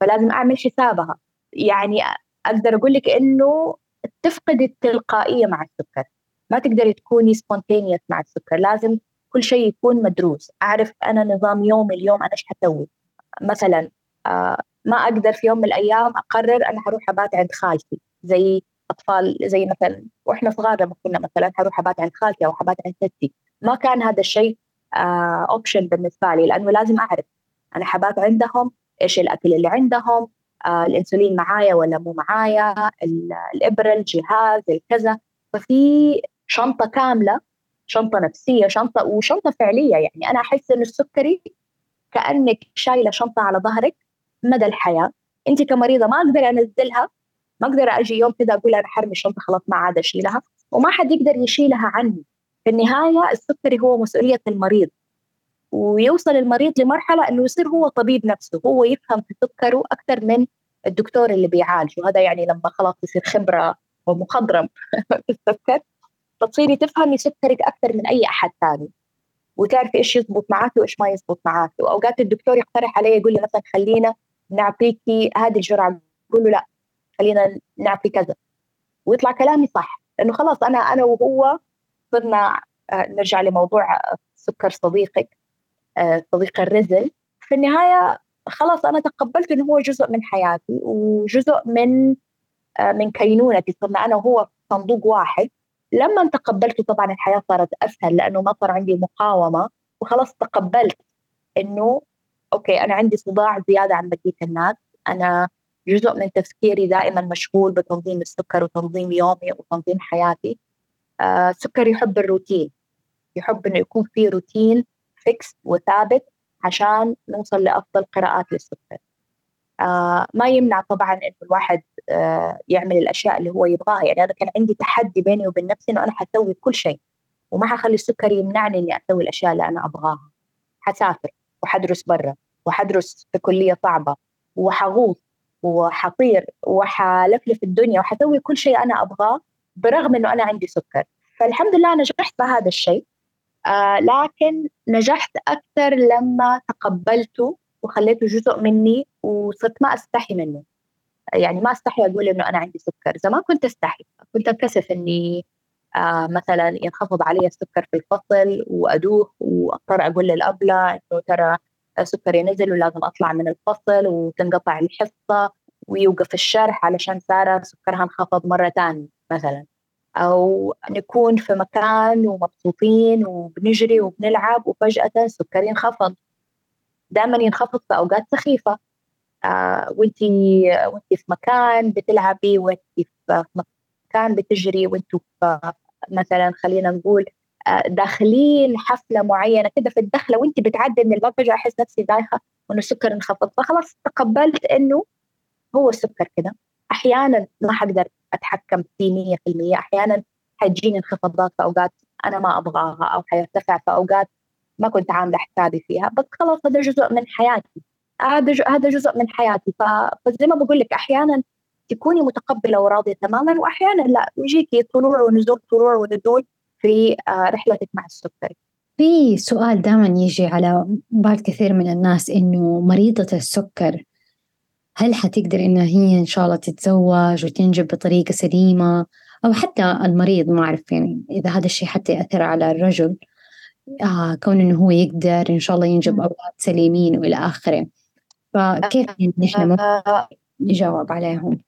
فلازم أعمل حسابها. يعني أقدر أقول لك إنه تفقد التلقائية مع السكر. ما تقدري تكوني spontaneous مع السكر. لازم كل شيء يكون مدروس. أعرف أنا نظام يومي اليوم أنا إيش حسوي. مثلا آه ما أقدر في يوم من الأيام أقرر أنا حروح أبات عند خالتي. زي أطفال زي مثلا وإحنا صغار لما كنا مثلا حروح أبات عند خالتي أو حبات عند ستي ما كان هذا الشيء اوبشن آه بالنسبة لي لأنه لازم أعرف أنا حبات عندهم إيش الأكل اللي عندهم الإنسولين معايا ولا مو معايا الإبرة الجهاز الكذا. ففي شنطة كاملة شنطة نفسية شنطة وشنطة فعلية. يعني أنا أحس انه السكري كأنك شايلة شنطة على ظهرك مدى الحياة. انت كمريضة ما أقدر أنزلها ما أقدر أجي يوم كذا أقول أنا حرمي الشنطة خلاص ما عاد أشيلها. وما حد يقدر يشيلها عني. في النهاية السكري هو مسؤولية المريض. ويوصل المريض لمرحلة إنه يصير هو طبيب نفسه هو يفهم في سكره أكثر من الدكتور اللي بيعالجه. هذا يعني لما خلاص يصير خبرة ومخضرم في السكر فتصيري تفهمي سكرك أكثر من أي أحد ثاني وتعرفي إيش يزبط معك وإيش ما يزبط معك وأوقات الدكتور يقترح علي يقول لي مثلا خلينا نعطيكي هذه الجرعة أقول له لا خلينا نعطي كذا. ويطلع كلامي صح لأنه خلاص أنا أنا وهو صرنا آه، نرجع لموضوع سكر صديقك. صديق الرزل. في النهاية خلاص أنا تقبلت إنه هو جزء من حياتي وجزء من آه، من كينونتي صرنا أنا وهو صندوق واحد. لما تقبلته طبعا الحياة صارت أسهل لأنه ما صار عندي مقاومة وخلاص تقبلت إنه okay أنا عندي صداع زيادة عن بقية الناس. أنا جزء من تفكيري دائما مشغول بتنظيم السكر وتنظيم يومي وتنظيم حياتي. آه السكر يحب الروتين يحب إنه يكون في روتين فيكس وثابت عشان نوصل لأفضل قراءات للسكر آه ما يمنع طبعا إنه الواحد آه يعمل الأشياء اللي هو يبغاها. يعني أنا كان عندي تحدي بيني وبين نفسي إنه أنا حسوي كل شيء وما حخلي السكر يمنعني إني أسوي الأشياء اللي أنا أبغاها. حسافر وحدرس برا وحدرس في كلية صعبة وحغوص وحطير وحلفلف الدنيا وحسوي كل شيء أنا أبغاه برغم إنه أنا عندي سكر. فالحمد لله نجحت بهذا الشيء. آه لكن نجحت أكثر لما تقبلته وخليته جزء مني وصرت ما أستحي منه. يعني ما أستحي أقول إنه أنا عندي سكر. زمان كنت أستحي. كنت انكسف إني آه مثلا ينخفض علي السكر في الفصل وأدوخ وأضطر أقول للأبلة إنه ترى سكري نزل ولازم أطلع من الفصل وتنقطع الحصة ويوقف الشرح علشان ساره سكرها انخفض مرة ثانية مثلا. أو نكون في مكان ومبسوطين وبنجري وبنلعب وفجأة سكري ينخفض دائما ينخفض في أوقات سخيفة. آه وانت وانت في مكان بتلعبي وانت في مكان بتجري وإنتوا مثلا خلينا نقول آه، داخلين حفلة معينة كده في الدخلة وانت بتعدي من الباب فجاه أحس نفسي دايخه وانه السكر انخفض. فخلاص تقبلت إنه هو السكر كده. أحيانا ما حقدر أتحكم فيه 100% أحيانا حتجيني انخفاضات في أوقات أنا ما أبغاها أو حيرتفع في أوقات ما كنت عاملة حسابي فيها. بس خلاص هذا جزء من حياتي. هذا هذا جزء من حياتي. فزي ما بقول لك أحيانا تكوني متقبلة وراضية تماما وأحيانا لا. يجيكي طلوع ونزول طلوع ونزول في آه، رحلتك مع السكري في سؤال دائما يجي على بال كثير من الناس إنه مريضة السكر هل حتقدر إنها هي إن شاء الله تتزوج وتنجب بطريقة سليمة؟ أو حتى المريض ما أعرف يعني إذا هذا الشيء حتى يأثر على الرجل آه كون إنه هو يقدر إن شاء الله ينجب أولاد سليمين وإلى آخره. فكيف يعني نحن ممكن آه، نجاوب عليهم؟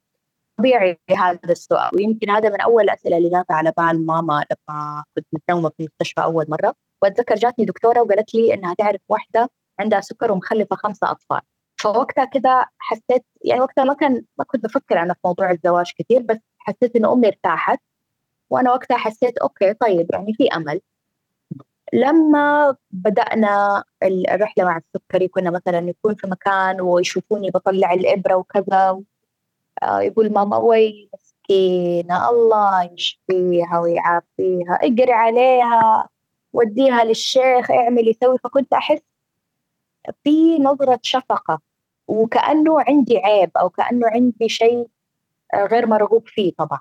طبيعي هذا السؤال ويمكن هذا من أول الاسئله اللي جات على بال ماما لما كنت متنومه في المستشفى أول مرة. وأتذكر جاتني دكتورة وقالت لي إنها تعرف واحدة عندها سكر ومخلفة خمسة أطفال. فوقتها كده حسيت يعني وقتها ما كان ما كنت بفكر أنا في موضوع الزواج كثير بس حسيت انه أمي ارتاحت وأنا وقتها حسيت okay طيب يعني في أمل. لما بدأنا الرحلة مع السكري كنا مثلا نكون في مكان ويشوفوني بطلع الإبرة وكذا آه، يقول ماما وي مسكينة الله يشفيها ويعافيها اقري عليها وديها للشيخ اعملي سوي. فكنت أحس في نظرة شفقة. وكأنه عندي عيب أو كأنه عندي شيء آه، غير مرغوب فيه طبعا.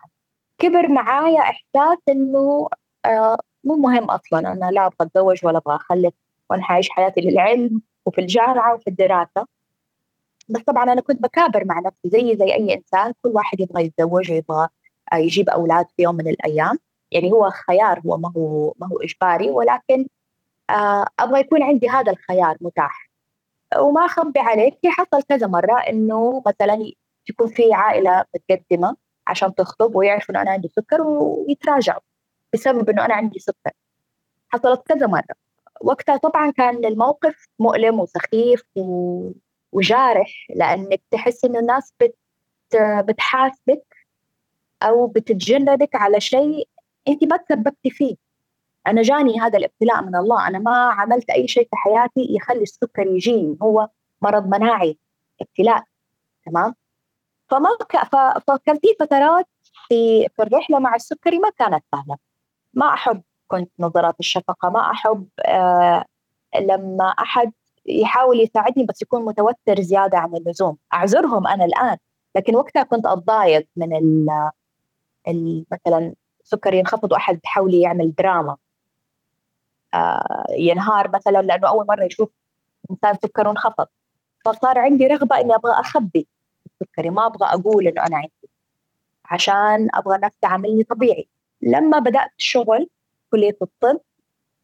كبر معايا إحساس إنه آه، مو مهم أصلا أنا لا أبغى أتزوج ولا أبغى أخلف وأنا حعيش حياتي للعلم وفي الجامعة وفي الدراسة. بس طبعا أنا كنت بكابر مع نفسي زي زي أي إنسان كل واحد يبغى يتزوج ويبغى آه، يجيب أولاد في يوم من الأيام. يعني هو خيار هو ما هو ما هو إجباري ولكن أبغى يكون عندي هذا الخيار متاح. وما أخبي عليك حصل كذا مرة إنه مثلا تكون في عائلة متقدمة عشان تخطب ويعرفوا إنه أنا عندي سكر ويتراجعوا بسبب إنه أنا عندي سكر. حصلت كذا مرة. وقتها طبعا كان الموقف مؤلم وسخيف و... وجارح لأنك تحس إنه الناس بت بتحاسبك أو بتتجندك على شيء أنت ما تسببتي فيه. أنا جاني هذا الابتلاء من الله أنا ما عملت أي شيء في حياتي يخلي السكر يجيني هو مرض مناعي ابتلاء تمام؟ فما ك... ف... في فترات في في الرحلة مع السكري ما كانت سهلة. ما أحب كنت نظرات الشفقة ما أحب آه لما أحد يحاول يساعدني بس يكون متوتر زيادة عن اللزوم. أعذرهم أنا الآن لكن وقتها كنت أتضايق من ال ال مثلا سكر ينخفض وأحد بيحاول يعمل دراما. ينهار مثلا لأنه أول مرة يشوف إنسان سكره انخفض فصار عندي رغبة إني أبغى أخبي السكري ما أبغى أقول إنه أنا عندي. عشان أبغى الناس تعاملني طبيعي. لما بدأت شغل كلية الطب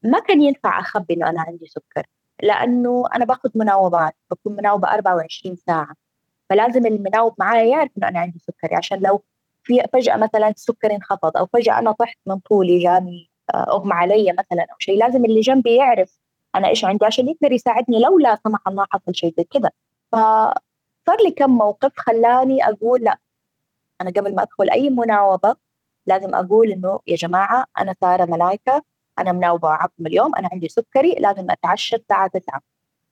ما كان ينفع أخبي إنه أنا عندي سكر لأنه أنا باخذ مناوبات بكون مناوبة 24 ساعة. فلازم المناوب معايا يعرف إنه أنا عندي سكري عشان لو في فجأة مثلا السكر انخفض أو فجأة أنا طحت من طولي جاني آه، اغمى علي مثلا أو شيء لازم اللي جنبي يعرف أنا إيش عندي عشان يقدر يساعدني لو لا سمح الله حصل شيء زي كذا. فصار لي كم موقف خلاني أقول لا. أنا قبل ما أدخل أي مناوبة لازم أقول إنه يا جماعة أنا سارة ملايكة أنا مناوبة عقم اليوم أنا عندي سكري لازم أتعشى الساعة 9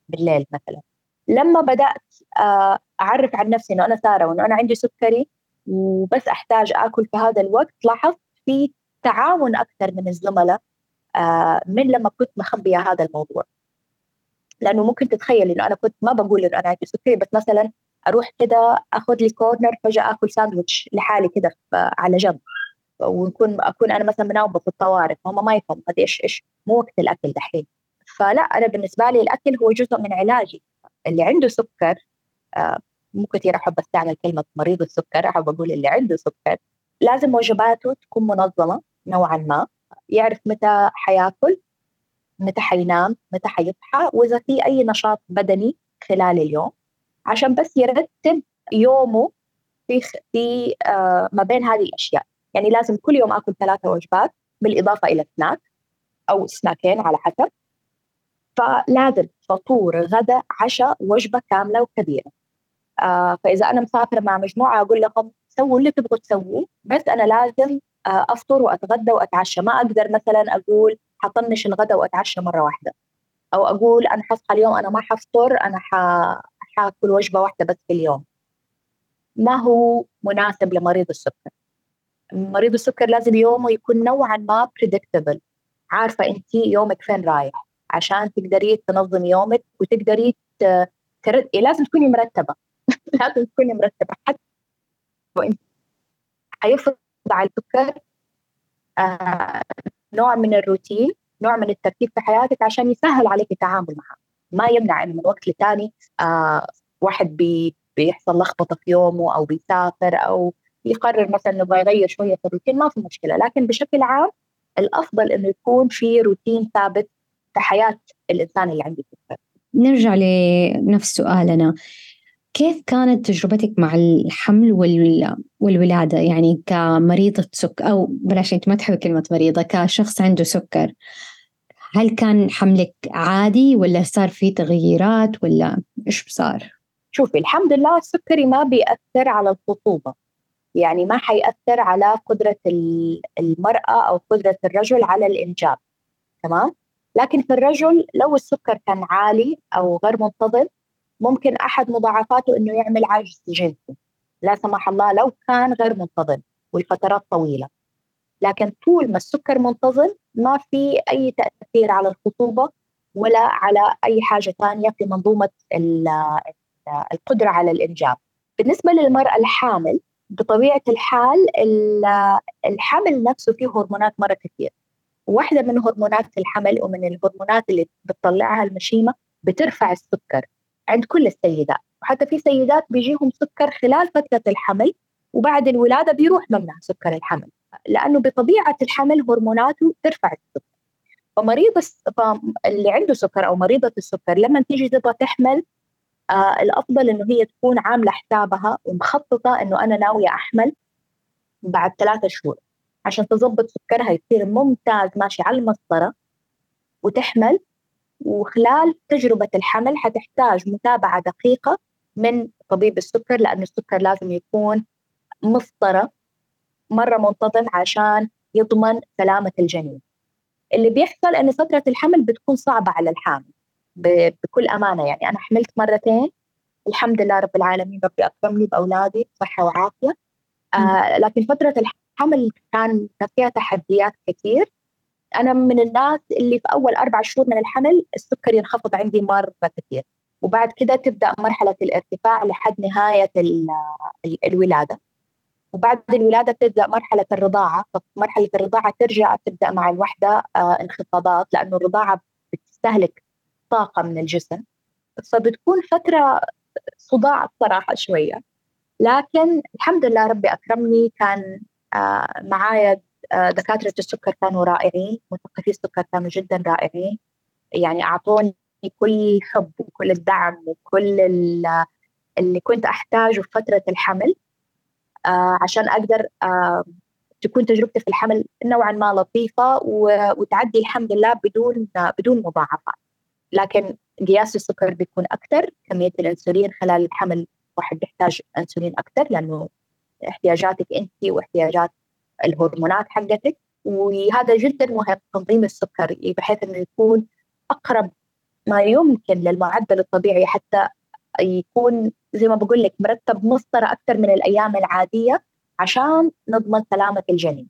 بالليل مثلا. لما بدأت آه، أعرف عن نفسي إنه أنا سارة وإنه أنا عندي سكري وبس أحتاج آكل في هذا الوقت لاحظت في تعاون أكثر من الزملاء آه، من لما كنت مخبية هذا الموضوع. لأنه ممكن تتخيل إنه أنا كنت ما بقول إنه أنا عندي سكري بس مثلا أروح كده آخذ لي corner فجأة آكل ساندويتش لحالي كده على جنب. ونكون أكون أنا مثلا مناوبة في الطوارئ فهم ما يفهموا هذا إيش إيش مو وقت الأكل دحين. فلا أنا بالنسبة لي الأكل هو جزء من علاجي. اللي عنده سكر آه مو كثير أحب أستعمل كلمة مريض السكر أحب أقول اللي عنده سكر لازم وجباته تكون منظمة. نوعا ما. يعرف متى حيأكل متى حينام متى حيصحى وإذا في أي نشاط بدني خلال اليوم. عشان بس يرتب يومه في في آه ما بين هذه الأشياء. يعني لازم كل يوم آكل ثلاثة وجبات بالإضافة إلى سناك أو سناكين على حسب. فلازم فطور غدا عشاء وجبة كاملة وكبيرة. آه فإذا أنا مسافرة مع مجموعة أقول لهم سووا اللي تبغوا تسووه بس أنا لازم أفطر وأتغدى وأتعشى. ما أقدر مثلا أقول حطنش الغداء وأتعشى مرة واحدة. أو أقول أنا حصحى اليوم أنا ما حفطر أنا حاكل وجبة واحدة بس في اليوم. ما هو مناسب لمريض السكر. مريض السكر لازم يومه يكون نوعا ما بريدكتبل عارفة أنت يومك فين رايح. عشان تقدري تنظمي يومك وتقدري ترد لازم تكوني مرتبة. لازم تكوني مرتبة. حتى وانت حيفرض على السكر آه نوع من الروتين نوع من الترتيب في حياتك عشان يسهل عليك التعامل معها ما يمنع انه من وقت لتاني آه واحد بي بيحصل لخبطة في يومه أو بيسافر أو يقرر مثلا إنه يغير شوية في الروتين ما في مشكلة. لكن بشكل عام الأفضل إنه يكون في روتين ثابت في حياة الإنسان اللي عنده سكر. نرجع لنفس سؤالنا. كيف كانت تجربتك مع الحمل والولادة يعني كمريضة سكر أو بلاش أنت ما تحب كلمة مريضة كشخص عنده سكر هل كان حملك عادي ولا صار في تغييرات ولا إيش صار؟ شوفي الحمد لله السكري ما بيأثر على الخطوبة يعني ما حيأثر على قدرة المرأة أو قدرة الرجل على الإنجاب تمام؟ لكن في الرجل لو السكر كان عالي أو غير منتظم ممكن أحد مضاعفاته إنه يعمل عجز جنسي لا سمح الله لو كان غير منتظم والفترات طويلة. لكن طول ما السكر منتظم ما في أي تأثير على الخطوبة ولا على أي حاجة ثانية في منظومة القدرة على الإنجاب. بالنسبة للمرأة الحامل بطبيعة الحال الحمل نفسه فيه هرمونات مرة كثير. واحدة من هرمونات الحمل ومن الهرمونات اللي بتطلعها المشيمة بترفع السكر. عند كل السيدات. وحتى في سيدات بيجيهم سكر خلال فترة الحمل وبعد الولادة بيروح منها سكر الحمل لأنه بطبيعة الحمل هرموناته ترفع السكر. فمريض اللي عنده سكر أو مريضة السكر لما تيجي تبغى تحمل آه الأفضل إنه هي تكون عاملة حسابها ومخططة إنه أنا ناوية أحمل بعد ثلاثة شهور. عشان تظبط سكرها يصير ممتاز ماشي على المسطرة وتحمل وخلال تجربة الحمل حتحتاج متابعة دقيقة من طبيب السكر لأن السكر لازم يكون مسطره مرة منتظم عشان يضمن سلامة الجنين. اللي بيحصل إنه فترة الحمل بتكون صعبة على الحامل بكل أمانة. يعني أنا حملت مرتين الحمد لله رب العالمين ربي أكرمني بأولادي بصحه وعافية. آه لكن فترة الحمل كان فيها تحديات كثير. أنا من الناس اللي في أول أربع شهور من الحمل السكر ينخفض عندي مرة كثير. وبعد كده تبدأ مرحلة الارتفاع لحد نهاية الولادة. وبعد الولادة تبدا مرحلة الرضاعة. فمرحلة الرضاعة ترجع تبدأ مع الوحدة آه انخفاضات لأنه الرضاعة بتستهلك طاقة من الجسم. فبتكون فترة صداع بصراحة شوية. لكن الحمد لله ربي أكرمني كان آه، معايا آه، دكاترة السكر كانوا رائعين مثقفي السكر كانوا جدا رائعين. يعني أعطوني كل حب وكل الدعم وكل اللي كنت أحتاجه في فترة الحمل آه، عشان أقدر تكون تجربتي في الحمل نوعا ما لطيفة وتعدي الحمد لله بدون بدون مضاعفات. لكن قياس السكر بيكون أكثر كمية الأنسولين خلال الحمل واحد بيحتاج أنسولين أكثر لأنه احتياجاتك انت واحتياجات الهرمونات حقتك وهذا جدا مهم تنظيم السكر بحيث إنه يكون أقرب ما يمكن للمعدل الطبيعي حتى يكون زي ما بقول لك مرتب مسطره أكثر من الأيام العادية عشان نضمن سلامة الجنين.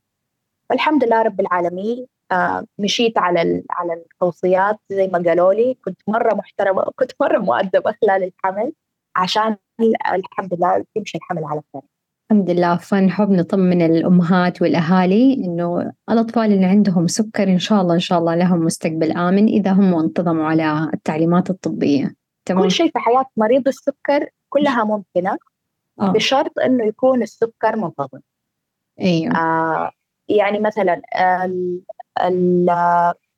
فالحمد لله رب العالمين آه، مشيت على على التوصيات زي ما قالوا لي كنت مرة محترمة كنت مرة مؤدبة خلال الحمل عشان الحمد لله تمشي الحمل على خير الحمد لله فنحب نطمن الأمهات والأهالي إنه الأطفال اللي عندهم سكر إن شاء الله إن شاء الله لهم مستقبل آمن إذا هم انتظموا على التعليمات الطبية. تمام؟ كل شيء في حياة مريض السكر كلها ممكنة آه. بشرط إنه يكون السكر منتظم. أيوه. آه يعني مثلا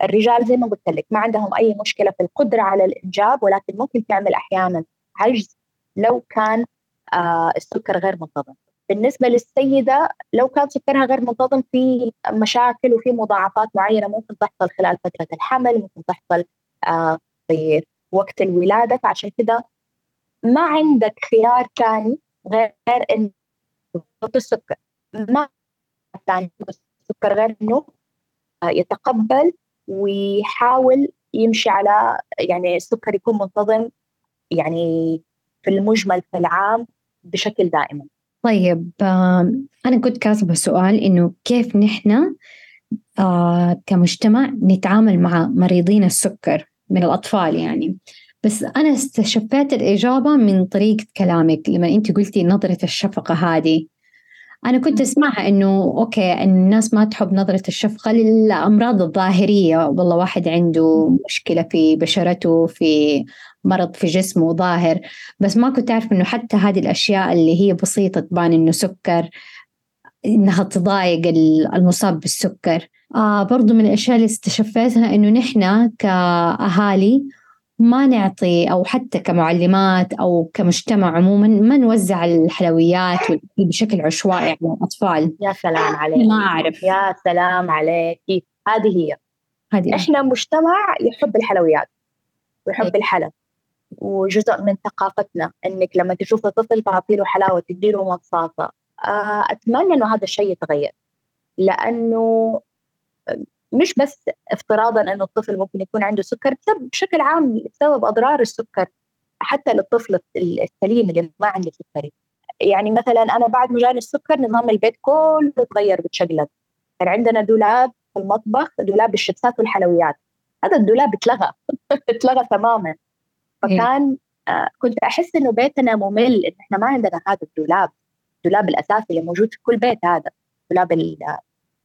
الرجال زي ما قلت لك ما عندهم أي مشكلة في القدرة على الإنجاب ولكن ممكن تعمل أحيانا عجز لو كان آه، السكر غير منتظم. بالنسبة للسيدة لو كان سكرها غير منتظم في مشاكل وفي مضاعفات معينة ممكن تحصل خلال فترة الحمل ممكن تحصل آه، في وقت الولادة. فعشان كده ما عندك خيار ثاني غير انه السكر. ما ثاني السكر غير إنه يتقبل ويحاول يمشي على يعني السكر يكون منتظم يعني في المجمل في العام بشكل دائما طيب أنا كنت كاتبة سؤال إنه كيف نحن كمجتمع نتعامل مع مريضين السكر من الأطفال يعني؟ بس أنا استشفيت الإجابة من طريقة كلامك لما أنت قلتي نظرة الشفقة هذه. أنا كنت أسمعها إنه أوكي الناس ما تحب نظرة الشفقة للأمراض الظاهرية. والله واحد عنده مشكلة في بشرته في مرض في جسمه ظاهر بس ما كنت أعرف إنه حتى هذه الأشياء اللي هي بسيطة تبان إنه سكر إنها تضايق المصاب بالسكر. آه برضو من الأشياء اللي استشفيتها إنه نحن كأهالي ما نعطي أو حتى كمعلمات أو كمجتمع عموما ما نوزع الحلويات بشكل عشوائي على الأطفال. يا سلام عليك. ما أعرف. يا سلام عليك. هذه هي. هذه إحنا مجتمع يحب الحلويات ويحب إيه. وجزء من ثقافتنا إنك لما تشوف طفل تعطي له حلاوة تدي له مصاصه آه، أتمنى إنه هذا الشيء يتغير. لأنه مش بس افتراضا إنه الطفل ممكن يكون عنده سكر بشكل عام بسبب أضرار السكر حتى للطفل السليم اللي ما عنده سكري يعني مثلا أنا بعد ما جاني السكر نظام البيت كله تغير بتشقلب كان عندنا دولاب في المطبخ دولاب الشيبسات والحلويات. هذا الدولاب اتلغى. اتلغى تماما. فكان آه كنت أحس إنه بيتنا ممل إن إحنا ما عندنا هذا الدولاب الدولاب الأساسي اللي موجود في كل بيت هذا دولاب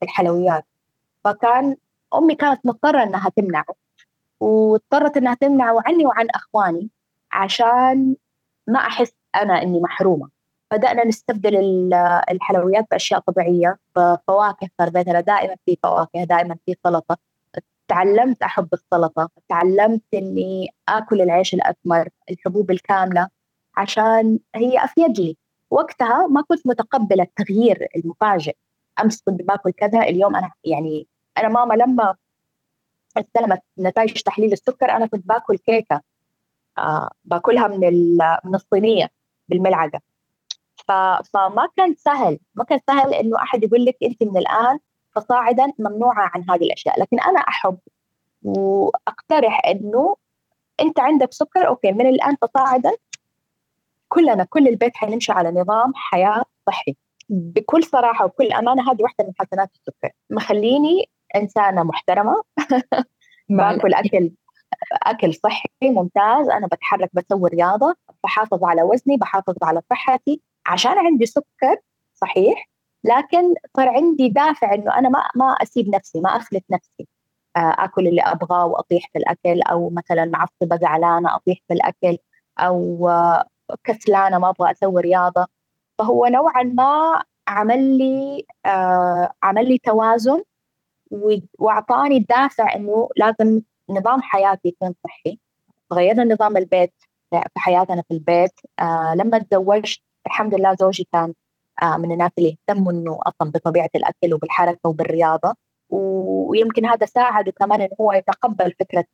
الحلويات. فكان أمي كانت مضطرة إنها تمنعه واضطرت إنها تمنعه عني وعن أخواني عشان ما أحس أنا إني محرومة. بدأنا نستبدل الحلويات بأشياء طبيعية بفواكه صار بيتنا دائما في فواكه دائما في سلطة. تعلمت أحب السلطة تعلمت إني آكل العيش الأسمر الحبوب الكاملة عشان هي أفيد لي. وقتها ما كنت متقبلة التغيير المفاجئ. أمس كنت باكل كذا اليوم أنا يعني أنا ماما لما استلمت نتائج تحليل السكر أنا كنت باكل كيكة آه باكلها من من الصينية بالملعقة. فما كان سهل ما كان سهل إنه أحد يقول لك أنت من الآن فصاعدا ممنوعة عن هذه الأشياء. لكن أنا أحب وأقترح إنه أنت عندك سكر أوكي من الآن فصاعدا كلنا كل البيت حنمشي على نظام حياة صحي. بكل صراحة وكل أمانة هذه واحدة من حسنات السكر. مخليني إنسانة محترمة. باكل أكل أكل صحي ممتاز. أنا بتحرك بسوي رياضة بحافظ على وزني بحافظ على صحتي. عشان عندي سكر صحيح لكن صار عندي دافع إنه أنا ما ما أسيب نفسي ما افلت نفسي. آه، آكل اللي أبغاه وأطيح في الأكل أو مثلا معصبه زعلانة أطيح في الأكل أو آه، كسلانة ما أبغى أسوي رياضة. فهو نوعا ما عمل لي آه عمل لي توازن وأعطاني الدافع إنه لازم نظام حياتي يكون صحي. غيرنا نظام البيت في حياتنا في البيت لما تزوجت الحمد لله زوجي كان من الناس اللي يهتموا إنه أصلا بطبيعة الأكل وبالحركة وبالرياضة. ويمكن هذا ساعده كمان إنه هو يتقبل فكرة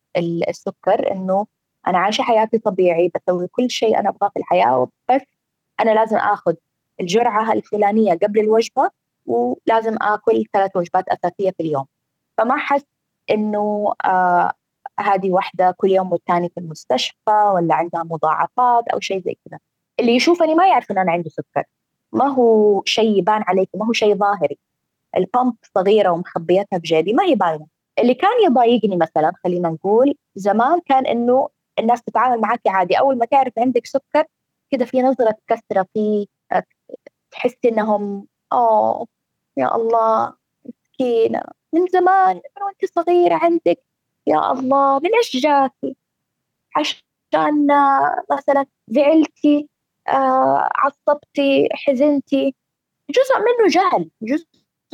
السكر إنه أنا عايشة حياتي طبيعي بسوي كل شيء أنا أبغاه في الحياة بس أنا لازم آخذ الجرعة الفلانية قبل الوجبة ولازم آكل ثلاث وجبات أساسية في اليوم. فما حس إنه آه هذه واحدة كل يوم والثاني في المستشفى ولا عندها مضاعفات أو شيء زي كذا. اللي يشوفني ما يعرف إن أنا عندي سكر. ما هو شيء يبان عليك ما هو شيء ظاهري. البامب صغيرة ومخبيتها بجيبي ما هي باينة. اللي كان يضايقني مثلا خلينا نقول زمان كان إنه الناس تتعامل معك عادي. أول ما تعرف عندك سكر كذا في نظرة كثره في تحسي إنهم اوه يا الله مسكينة. من زمان وأنت صغيرة عندك يا الله من إيش جاكي؟ عشان مثلا زعلتي عصبتي حزنتي. جزء منه جهل جزء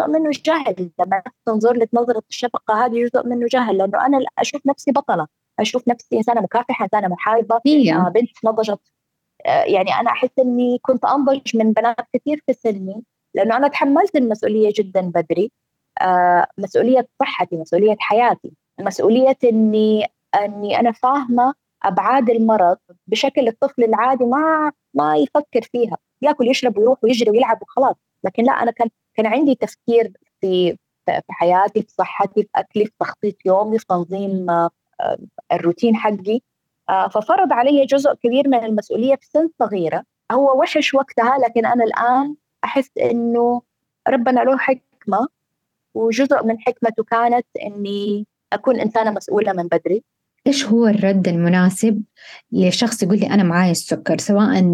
منه جهل. لما تنظر لك نظرة الشفقة هذه جزء منه جهل لأنه أنا أشوف نفسي بطلة. أشوف نفسي إنسانة مكافحة إنسانة محاربة. آه بنت نضجت. آه يعني أنا أحس إني كنت أنضج من بنات كثير في سني لأنه أنا تحملت المسؤولية جدا بدري. آه مسؤولية صحتي مسؤولية حياتي. مسؤولية إني إني أنا فاهمة أبعاد المرض بشكل الطفل العادي ما ما يفكر فيها. ياكل يشرب ويروح ويجري ويلعب وخلاص. لكن لا أنا كان كان عندي تفكير في في حياتي في صحتي في أكلي في تخطيط يومي في تنظيم آه، الروتين حقي. آه، ففرض علي جزء كبير من المسؤولية في سن صغيرة. هو وحش وقتها لكن أنا الآن أحس إنه ربنا له حكمة وجزء من حكمته كانت إني أكون إنسانة مسؤولة من بدري. إيش هو الرد المناسب لشخص يقول لي أنا معاي السكر سواء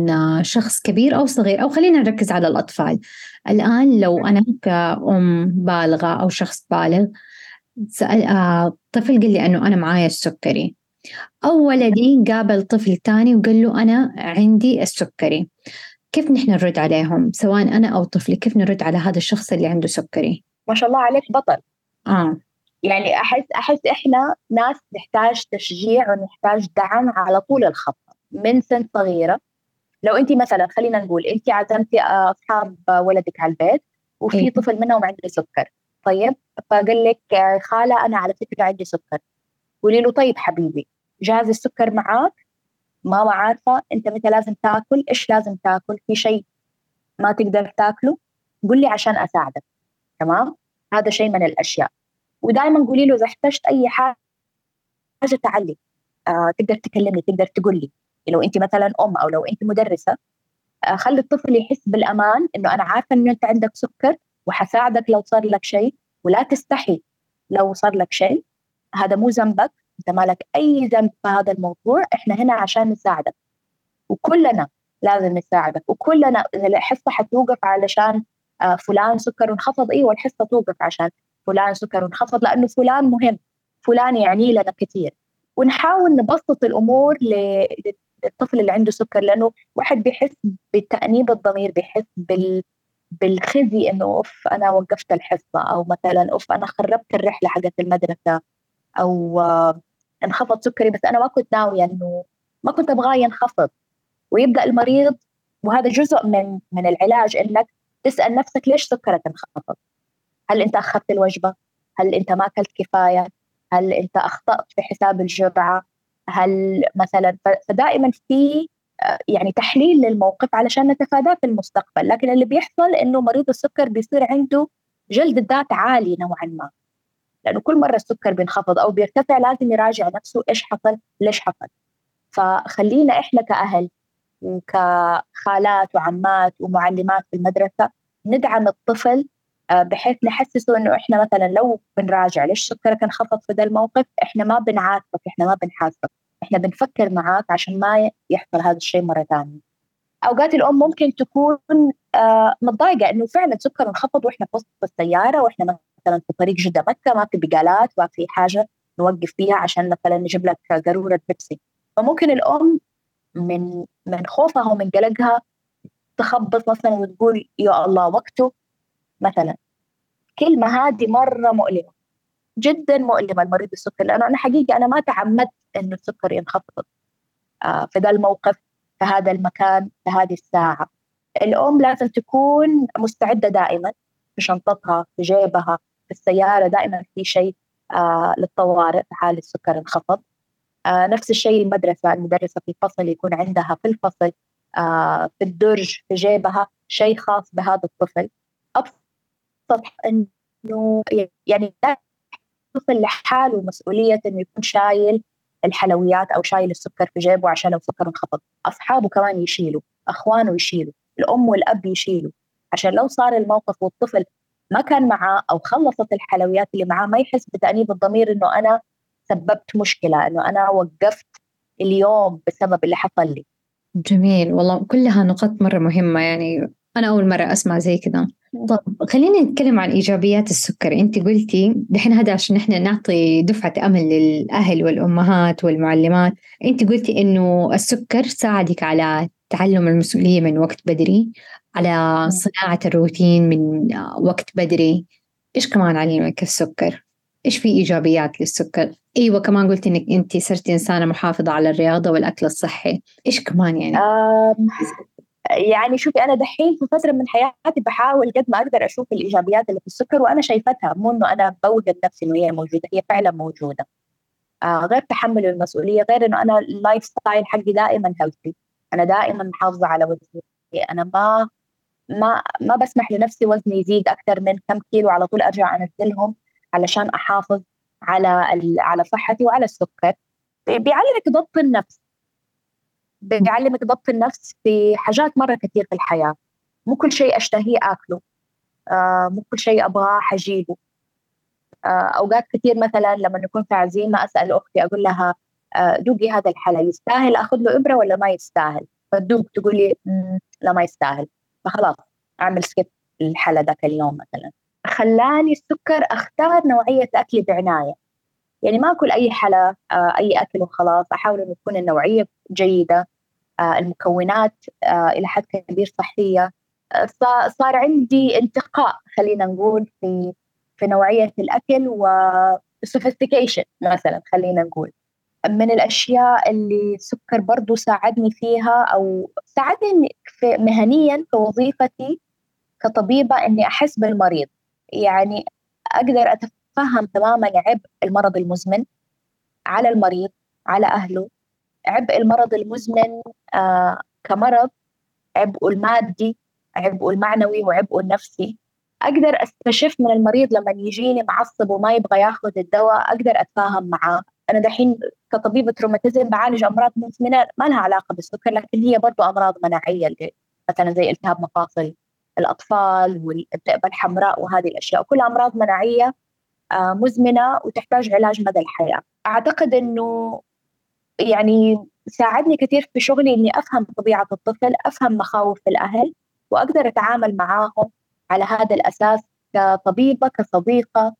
شخص كبير أو صغير؟ أو خلينا نركز على الأطفال. الآن لو أنا كأم بالغة أو شخص بالغ سأل آه طفل قال لي إنه أنا معاي السكري. أو ولدي قابل طفل ثاني وقال له أنا عندي السكري. كيف نحن نرد عليهم؟ سواء أنا أو طفلي كيف نرد على هذا الشخص اللي عنده سكري؟ ما شاء الله عليك بطل. آه. يعني احس أحس إحنا ناس نحتاج تشجيع ونحتاج دعم على طول الخط من سن صغيرة. لو انت مثلا خلينا نقول انت عزمتي أصحاب ولدك على البيت وفي إيه؟ طفل منهم عنده سكر. طيب فقال لك خالة أنا على فكرة عندي سكر. قولي له طيب حبيبي جهاز السكر معاك؟ ماما عارفة أنت متى لازم تاكل إيش لازم تاكل؟ في شيء ما تقدر تاكله؟ قول لي عشان أساعدك. تمام؟ هذا شيء من الأشياء. ودائما قولي له إذا احتجت أي حاجة تعلي. آه تقدر تكلمني تقدر تقول لي لو أنت مثلا أم أو لو أنت مدرسة آه خلي الطفل يحس بالأمان إنه أنا عارفة إنه أنت عندك سكر وحساعدك لو صار لك شيء ولا تستحي لو صار لك شيء. هذا مو ذنبك أنت مالك أي ذنب في هذا الموضوع. إحنا هنا عشان نساعدك. وكلنا لازم نساعدك. وكلنا الحصه حتوقف علشان آه فلان سكر انخفض أيوه الحصه توقف عشان. فلان سكر انخفض لأنه فلان مهم فلان يعني لنا كثير ونحاول نبسط الأمور للطفل اللي عنده سكر لأنه واحد بيحس بتأنيب الضمير بيحس بال بالخزي إنه أوف أنا وقفت الحصة أو مثلا أوف أنا خربت الرحلة حقت المدرسة أو آه، انخفض سكري بس أنا ما كنت ناوية إنه ما كنت أبغاه ينخفض ويبدأ المريض وهذا جزء من من العلاج إنك تسأل نفسك ليش سكرك انخفض؟ هل انت أخذت الوجبة؟ هل انت ما أكلت كفاية؟ هل انت أخطأت في حساب الجرعة؟ هل مثلا فدائما في آه، يعني تحليل للموقف علشان نتفاداه في المستقبل لكن اللي بيحصل إنه مريض السكر بيصير عنده جلد الذات عالي نوعا ما لأنه كل مرة السكر بينخفض أو بيرتفع لازم يراجع نفسه إيش حصل ليش حصل فخلينا إحنا كأهل وكخالات وعمات ومعلمات في المدرسة ندعم الطفل بحيث نحسسه إنه إحنا مثلا لو بنراجع ليش سكرك انخفض في ذا الموقف إحنا ما بنعاتبك إحنا ما بنحاسبك. إحنا بنفكر معاك عشان ما يحصل هذا الشيء مرة ثانية أوقات الأم ممكن تكون آه متضايقة إنه فعلا سكر انخفض وإحنا في وسط السيارة وإحنا مثلا في طريق جدة مكة ما في بقالات ما في حاجة نوقف فيها عشان مثلا نجيب لك قاروره بيبسي. فممكن الأم من من خوفها ومن قلقها تخبط مثلا وتقول يا الله وقته مثلا. كلمة هذه مرة مؤلمة جدا مؤلمة لمريض السكر لأنه أنا حقيقة أنا ما تعمدت إنه السكر ينخفض آه في ذا الموقف في هذا المكان في هذه الساعة. الأم لازم تكون مستعدة دائما في شنطتها في جيبها في السيارة دائما في شيء آه للطوارئ في حال السكر انخفض. آه نفس الشيء المدرسة المدرسة في الفصل يكون عندها في الفصل في الدرج في جيبها شيء خاص بهذا الطفل. سطح إنه يعني الطفل لحاله مسؤولية إنه يكون شايل الحلويات أو شايل السكر في جيبه عشان لو سكره انخفض، أصحابه كمان يشيلوا، أخوانه يشيلوا، الأم والأب يشيلوا عشان لو صار الموقف والطفل ما كان معاه أو خلصت الحلويات اللي معاه ما يحس بتأنيب الضمير إنه أنا سببت مشكلة، إنه أنا وقفت اليوم بسبب اللي حصل لي. جميل والله كلها نقاط مرة مهمة يعني أنا أول مرة أسمع زي كذا. طب خلينا نتكلم عن إيجابيات السكر. أنت قلتي دحين هذا عشان إحنا نعطي دفعة أمل للأهل والأمهات والمعلمات. أنت قلتي إنه السكر ساعدك على تعلم المسؤولية من وقت بدري على صناعة الروتين من وقت بدري. إيش كمان علمك السكر؟ إيش في إيجابيات للسكر؟ أيوه كمان قلتي إنك أنت صرتي إنسانة محافظة على الرياضة والأكل الصحي. إيش كمان يعني؟ يعني شوفي أنا دحين في فترة من حياتي بحاول قد ما أقدر أشوف الإيجابيات اللي في السكر وأنا شايفتها مو إنه أنا بوجد نفسي إنه هي موجودة هي فعلا موجودة. آه غير تحمل المسؤولية غير إنه أنا ال lifestyle حقي دائما healthy أنا دائما محافظة على وزني. أنا ما ما ما بسمح لنفسي وزني يزيد أكثر من كم كيلو على طول أرجع أنزلهم علشان أحافظ على على صحتي وعلى السكر. بيعلمك ضبط النفس. بيعلمك ضبط النفس في حاجات مرة كثير في الحياة. مو كل شيء أشتهيه آكله. آه مو كل شيء أبغاه حجيبه. آه أوقات كثير مثلا لما نكون في عزيمه أسأل أختي أقول لها آه دوقي هذا الحلا يستاهل أخذ له إبرة ولا ما يستاهل؟ فتدوق تقول لي لا ما يستاهل. فخلاص أعمل سكيب الحلا ذاك اليوم مثلا. خلاني السكر أختار نوعية أكلي بعناية. يعني ما أكل أي حلا آه أي أكل وخلاص. أحاول إنه تكون النوعية جيدة آه المكونات آه إلى حد كبير صحية. صار عندي انتقاء خلينا نقول في في نوعية الأكل و sophistication مثلا خلينا نقول. من الأشياء اللي السكر برضو ساعدني فيها أو ساعدني في مهنيا في وظيفتي كطبيبة إني أحس بالمريض. يعني أقدر اتفهم تماما عبء المرض المزمن على المريض على أهله. عبء المرض المزمن آه كمرض عبء المادي عبء المعنوي وعبء النفسي. أقدر استشف من المريض لما يجيني معصب وما يبغى ياخذ الدواء أقدر أتفاهم معاه. أنا دحين كطبيبه روماتيزم بعالج أمراض مزمنة ما لها علاقة بالسكر لكن هي برضو أمراض مناعية مثلا زي التهاب مفاصل الأطفال والذئبه الحمراء وهذه الأشياء. كلها أمراض مناعية آه، مزمنة وتحتاج علاج مدى الحياة. أعتقد إنه يعني ساعدني كثير في شغلي إني أفهم طبيعة الطفل أفهم مخاوف الأهل وأقدر أتعامل معاهم على هذا الأساس كطبيبة كصديقة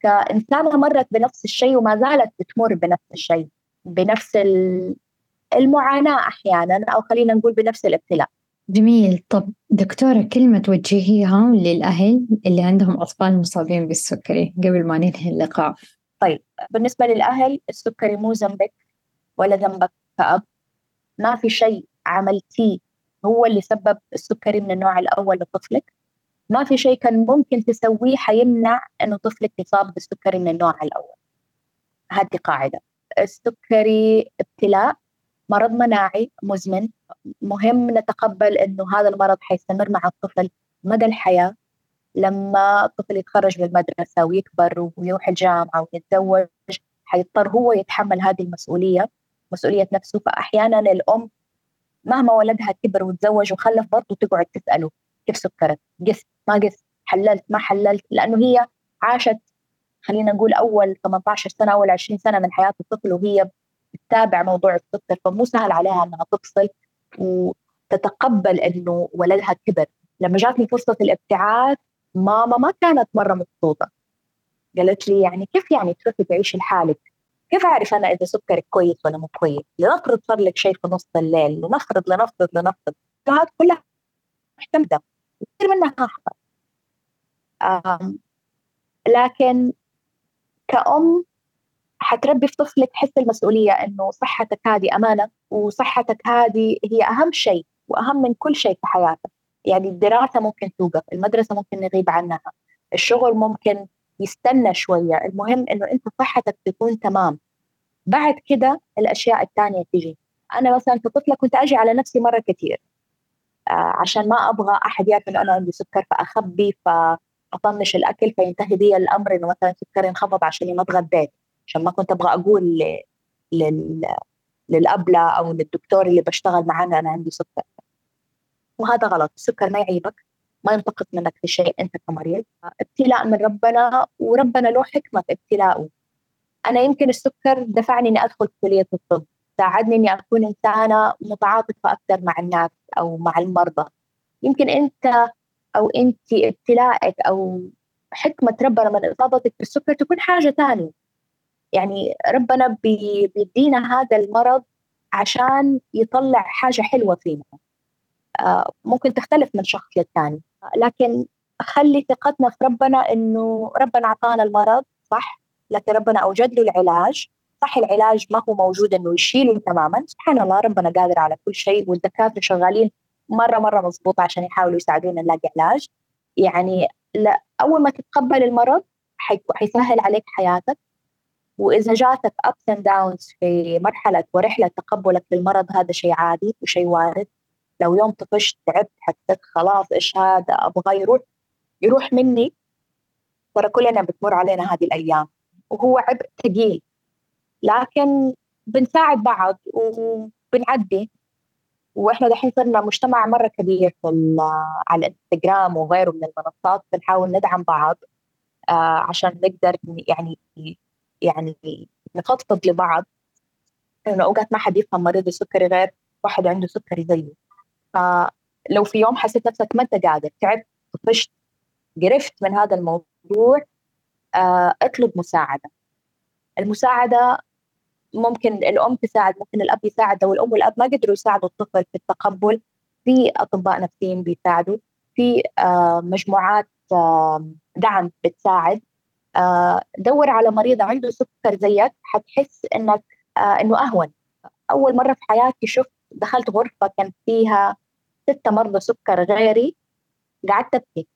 كإنسانة مرت بنفس الشيء وما زالت بتمر بنفس الشيء بنفس المعاناة أحيانا أو خلينا نقول بنفس الابتلاء. جميل. طب دكتورة كلمة توجهيها للأهل اللي عندهم أطفال مصابين بالسكري قبل ما ننهي اللقاء. طيب بالنسبة للأهل السكري مو ذنبك ولا ذنبك كأب. ما في شيء عملتيه هو اللي سبب السكري من النوع الأول لطفلك. ما في شيء كان ممكن تسويه حيمنع إنه طفلك يصاب بالسكري من النوع الأول. هذه قاعدة. السكري ابتلاء مرض مناعي مزمن. مهم نتقبل إنه هذا المرض حيستمر مع الطفل مدى الحياة. لما الطفل يتخرج من المدرسة ويكبر ويروح الجامعة ويتزوج حيضطر هو يتحمل هذه المسؤولية مسؤولية نفسه. فاحيانا الأم مهما ولدها كبر وتزوج وخلف برضه تقعد تسأله كيف سكرت؟ قست ما قست حللت؟ ما حللت؟ لأنه هي عاشت خلينا نقول أول 18 سنة أول 20 سنة من حياة الطفل وهي بتتابع موضوع السكر فمو سهل عليها إنها تفصل وتتقبل إنه ولدها كبر. لما جاتني فرصة الابتعاث ماما ما كانت مرة مبسوطة. قالت لي يعني كيف يعني تروحي تعيشي لحالك؟ كيف أعرف أنا إذا سكرك كويس ولا مو كويس؟ لنفرض صار لك شيء في نص الليل، لنفرض لنفرض لنفرض، هذه كلها معتمده كثير منها حصل لكن كأم حتربي في طفلك حس المسؤولية إنه صحتك هذه أمانة وصحتك هذه هي أهم شيء وأهم من كل شيء في حياتك. يعني الدراسة ممكن توقف المدرسة ممكن نغيب عنها الشغل ممكن يستنى شوية المهم إنه أنت صحتك تكون تمام. بعد كده الأشياء الثانية تيجي أنا مثلا في طفلة كنت أجي على نفسي مرة كثير آه، عشان ما أبغى أحد يعرف انه أنا عندي سكر فأخبي فأطنش الأكل فينتهي بي الأمر إنه مثلا سكري انخفض عشان ما اتغديت عشان ما كنت أبغى أقول لل للأبلة أو للدكتور اللي بشتغل معانا أنا عندي سكر. وهذا غلط. السكر ما يعيبك ما ينتقص منك في شيء أنت كمريض. ابتلاء من ربنا وربنا له حكمة في ابتلاءه. أنا يمكن السكر دفعني إني أدخل كلية الطب. ساعدني إني أكون إنسانة متعاطفة أكثر مع الناس أو مع المرضى. يمكن أنت أو انت ابتلائك أو حكمة ربنا من إصابتك بالسكر تكون حاجة ثانية يعني ربنا بيدينا هذا المرض عشان يطلع حاجة حلوة فينا. آه، ممكن تختلف من شخص للثاني. لكن خلي ثقتنا في ربنا إنه ربنا أعطانا المرض صح؟ لكن ربنا أوجد له العلاج. صح العلاج ما هو موجود إنه يشيله تماما. سبحان الله ربنا قادر على كل شيء والدكاترة شغالين مرة مرة مضبوط عشان يحاولوا يساعدونا نلاقي علاج. يعني لا أول ما تتقبل المرض حيسهل عليك حياتك. وإذا جاتك ups and downs في مرحلة ورحلة تقبلك للمرض هذا شيء عادي وشيء وارد. لو يوم طفشت تعبت حسيت خلاص إيش هذا؟ أبغى يروح يروح مني. ترى كلنا بتمر علينا هذه الأيام. وهو عبء ثقيل. لكن بنساعد بعض وبنعدي. وإحنا دحين صرنا مجتمع مرة كبير في على الإنستغرام وغيره من المنصات. بنحاول ندعم بعض آه عشان نقدر يعني يعني نفضفض لبعض. انه اوقات ما حد يفهم مريض السكري غير واحد عنده سكري زيه. فلو في يوم حسيت نفسك ما أنت قادر تعبت طفشت قرفت من هذا الموضوع آه اطلب مساعدة. المساعدة ممكن الأم تساعد ممكن الأب يساعد. لو الأم والأب ما قدروا يساعدوا الطفل في التقبل في أطباء نفسيين بيساعدوا في آه مجموعات آه دعم بتساعد. دور على مريض عنده سكر زيك حتحس إنك آه إنه أهون. أول مرة في حياتي شفت دخلت غرفة كان فيها ستة مرضى سكر غيري قعدت أبكي.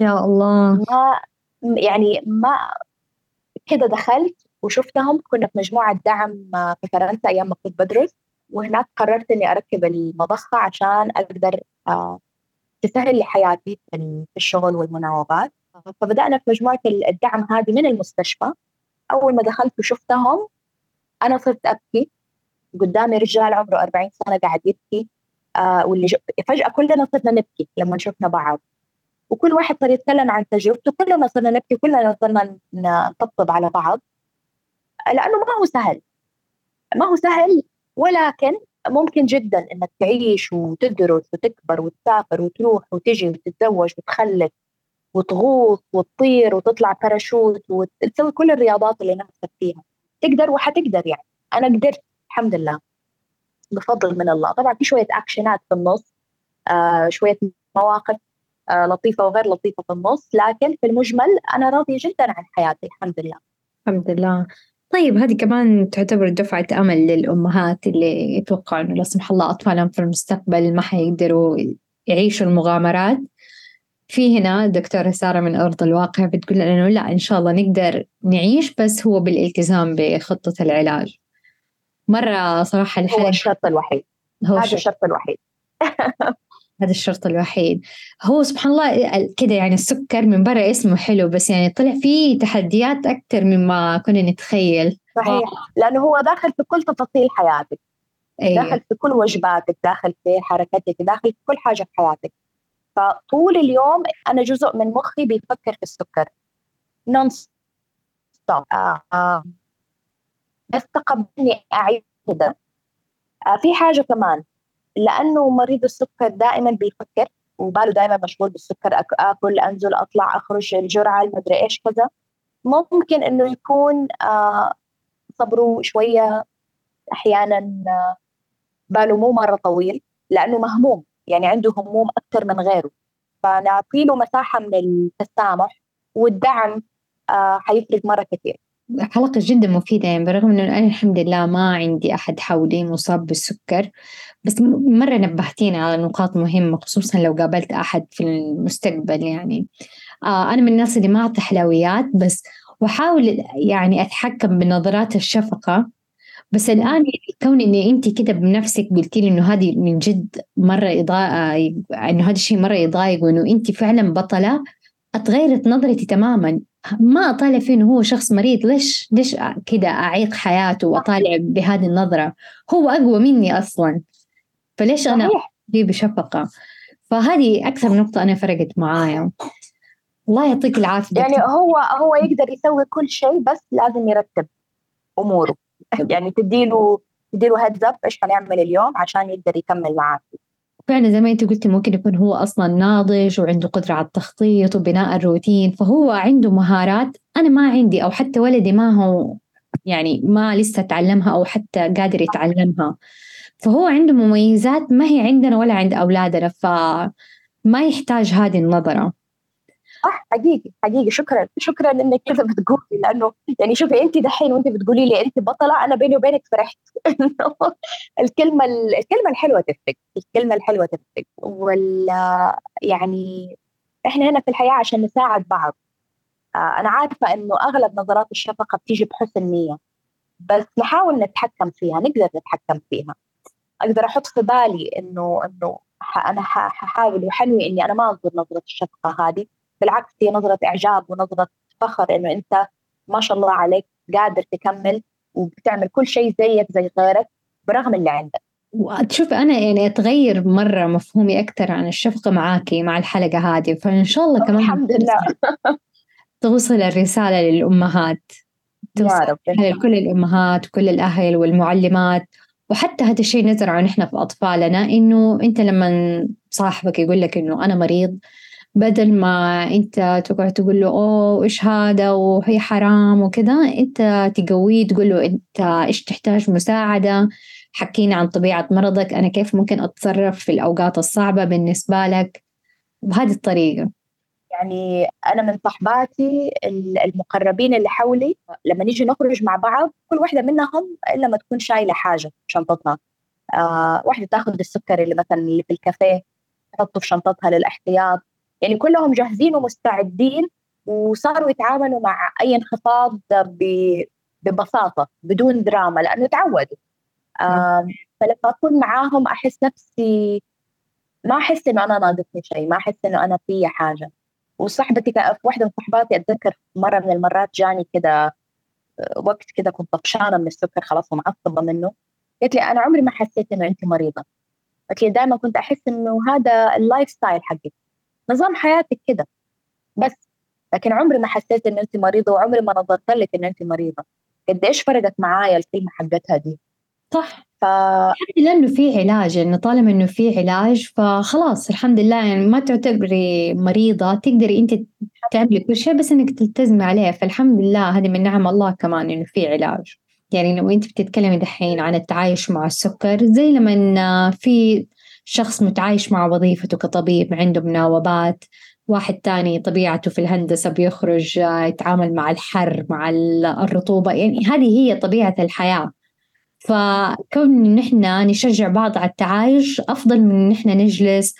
يا الله. ما يعني ما كده دخلت وشفتهم كنا في مجموعة دعم في فرنسا أيام ما كنت بدرس وهناك قررت إني أركب المضخة عشان أقدر آه، تسهل لي حياتي في الشغل والمناوبات فبدأنا في مجموعة الدعم هذه من المستشفى. أول ما دخلت وشفتهم أنا صرت أبكي. قدامي رجال عمره 40 سنة قاعد يبكي. آه واللي فجأة كلنا صرنا نبكي لما شفنا بعض. وكل واحد صار يتكلم عن تجربته. كلنا صرنا نبكي كلنا صرنا نطبطب على بعض. لأنه ما هو سهل. ما هو سهل ولكن ممكن جدا إنك تعيش وتدرس وتكبر وتسافر وتروح وتجي وتتزوج وتخلف. وتغوص وتطير وتطلع باراشوت وتسوي كل الرياضات اللي نفسك فيها. تقدر وحتقدر يعني. أنا قدرت الحمد لله. بفضل من الله. طبعا في شوية اكشنات في النص آه شوية مواقف آه لطيفة وغير لطيفة في النص. لكن في المجمل أنا راضية جدا عن حياتي. الحمد لله. الحمد لله. طيب هذه كمان تعتبر دفعة أمل للأمهات اللي يتوقعوا إنه لا سمح الله أطفالهم في المستقبل ما حيقدروا يعيشوا المغامرات. في هنا الدكتورة سارة من أرض الواقع بتقول لنا إنه لا إن شاء الله نقدر نعيش بس هو بالالتزام بخطة العلاج. مرة صراحة الحين هو الشرط الوحيد. هو هذا الشرط. الوحيد. هذا الشرط الوحيد. هو سبحان الله كده يعني السكر من برا اسمه حلو بس يعني طلع فيه تحديات أكثر مما كنا نتخيل. صحيح. لأنه هو داخل في كل تفاصيل حياتك. أيوة. داخل في كل وجباتك داخل في حركتك داخل في كل حاجة في حياتك. فطول اليوم أنا جزء من مخي بيفكر في السكر. نون ستوب آه آه. بس تقبلني أعيد كده آه في حاجة كمان. لأنه مريض السكر دائما بيفكر وباله دائما مشغول بالسكر آكل أنزل أطلع أخرج الجرعة المدري إيش كذا. ممكن إنه يكون صبره شوية أحيانا باله مو مرة طويل لأنه مهموم. يعني عنده هموم أكثر من غيره. فنعطي له مساحة من التسامح والدعم آه حيفرق مرة كثير. حلقة جدا مفيدة يعني برغم إنه أنا الحمد لله ما عندي أحد حولي مصاب بالسكر بس مرة نبهتيني على نقاط مهمة خصوصا لو قابلت أحد في المستقبل يعني. آه أنا من الناس اللي ما أعطي حلويات بس واحاول يعني أتحكم بنظرات الشفقة. بس الآن كون إني انت كده بنفسك قلتي لي إنه هذه من جد مرة اضاءه إنه هذا الشيء مرة يضايق وإنه انت فعلا بطلة أتغيرت نظرتي تماما. ما أطالع فيه إنه هو شخص مريض. ليش ليش كذا أعيق حياته وأطالع بهذه النظرة؟ هو أقوى مني أصلا. فليش أنا فيه بشفقة؟ فهذه أكثر نقطة أنا فرقت معايا. الله يعطيك العافية. يعني هو هو يقدر يسوي كل شيء بس لازم يرتب أموره. يعني تديله تديله هيدز اب إيش حنعمل اليوم عشان يقدر يكمل معاك. فعلا زي ما أنت قلتي ممكن يكون هو أصلا ناضج وعنده قدرة على التخطيط وبناء الروتين فهو عنده مهارات أنا ما عندي أو حتى ولدي ما هو يعني ما لسه تعلمها أو حتى قادر يتعلمها. فهو عنده مميزات ما هي عندنا ولا عند أولادنا فما يحتاج هذه النظرة. صح؟ حقيقي حقيقي. شكرا شكرا إنك كذا بتقولي لأنه يعني شوفي انت دحين وانت بتقولي لي انت بطلة أنا بيني وبينك فرحت. الكلمة الكلمة الحلوة تفرق الكلمة الحلوة تفرق ولا يعني إحنا هنا في الحياة عشان نساعد بعض. آه، أنا عارفة إنه أغلب نظرات الشفقة بتيجي بحسن نية بس نحاول نتحكم فيها نقدر نتحكم فيها. أقدر أحط في بالي إنه إنه أنا ححاول وحنوي إني أنا ما أنظر نظرة الشفقة هذه. بالعكس هي نظرة إعجاب ونظرة فخر إنه أنت ما شاء الله عليك قادر تكمل وبتعمل كل شيء زيك زي غيرك برغم اللي عندك. وتشوف أنا يعني أتغير مرة مفهومي أكثر عن الشفقة معاكي مع الحلقة هذه فإن شاء الله كمان الحمد لله. توصل الرسالة للأمهات. توصل لكل الأمهات وكل الأهل والمعلمات. وحتى هذا الشيء نزرعه نحن في أطفالنا إنه أنت لما صاحبك يقول لك إنه أنا مريض بدل ما انت تقعد تقول له أوه إيش هذا؟ وهي حرام وكذا انت تقويه تقول له أنت إيش تحتاج مساعدة؟ حكينا عن طبيعة مرضك أنا كيف ممكن أتصرف في الأوقات الصعبة بالنسبة لك؟ بهذه الطريقة. يعني أنا من صحباتي المقربين اللي حولي لما نيجي نخرج مع بعض كل واحدة منهم إلا ما تكون شايلة حاجة في شنطتها. آه واحدة تاخذ السكر اللي مثلا اللي في الكافيه تحطه في شنطتها للإحتياط. يعني كلهم جاهزين ومستعدين وصاروا يتعاملوا مع أي انخفاض ببساطة بدون دراما لأنه تعودوا. آه فلما أكون معاهم أحس نفسي ما أحس إنه أنا ناقصني شيء ما أحس إنه أنا في حاجة. وصاحبتي في واحدة من صحباتي أتذكر مرة من المرات جاني كده وقت كده كنت طفشانة من السكر خلاص ومعصبة منه. قالت لي أنا عمري ما حسيت إنه أنت مريضة. قالت لي دائما كنت أحس إنه هذا ال lifestyle حقك. نظام حياتك كده. بس. لكن عمري ما حسيت إن انت مريضة وعمري ما نظرت لك إن انت مريضة. قد إيش فرقت معايا الكلمة حقتها دي. صح. ف... لأنه في علاج إنه طالما إنه في علاج فخلاص الحمد لله يعني ما تعتبري مريضة تقدري انت تعملي كل شيء بس إنك تلتزمي عليه فالحمد لله هذه من نعم الله كمان إنه في علاج. يعني لو انت بتتكلمي دحين عن التعايش مع السكر زي لما في شخص متعايش مع وظيفته كطبيب عنده مناوبات واحد تاني طبيعته في الهندسة بيخرج يتعامل مع الحر مع الرطوبة يعني هذه هي طبيعة الحياة. فكون نحن نشجع بعض على التعايش أفضل من نحن نجلس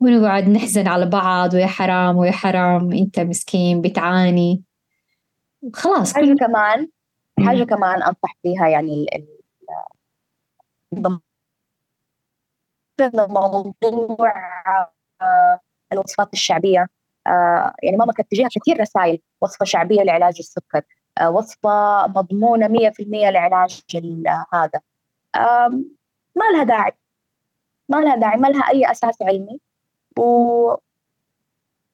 ونقعد نحزن على بعض ويا حرام ويا حرام أنت مسكين بتعاني. خلاص حاجة كمان حاجة كمان أنصح فيها يعني ال موضوع آه، الوصفات الشعبية. آه، يعني ماما كانت تجيها كثير رسائل وصفة شعبية لعلاج السكر آه، وصفة مضمونة 100% لعلاج هذا. ما لها داعي. ما لها داعي ما لها أي أساس علمي. و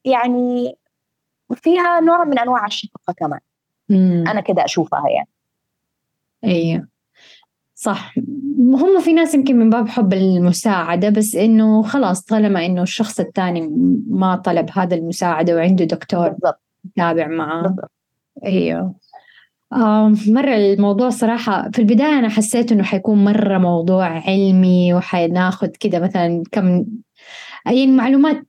يعني فيها نوع من أنواع الشفقة كمان. مم. أنا كده أشوفها يعني. أيوه صح. هم في ناس يمكن من باب حب المساعدة بس إنه خلاص طالما إنه الشخص الثاني ما طلب هذا المساعدة وعنده دكتور بالضبط. يتابع معاه بالضبط. آه مرة الموضوع صراحة في البداية أنا حسيت إنه حيكون مرة موضوع علمي وحناخذ كده مثلا كم يعني معلومات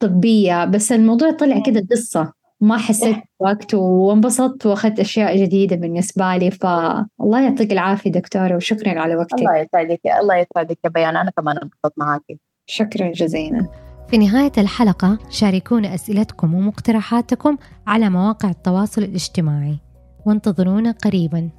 طبية بس الموضوع طلع كده قصة. ما حسيت بوقت وانبسطت واخذت أشياء جديدة بالنسبة لي فالله يعطيك العافية دكتورة وشكرا على وقتك. الله يسعدك الله يسعدك يا بيان أنا كمان انبسطت معك شكرا جزيلا. في نهاية الحلقة شاركونا أسئلتكم ومقترحاتكم على مواقع التواصل الاجتماعي. وانتظرونا قريباً.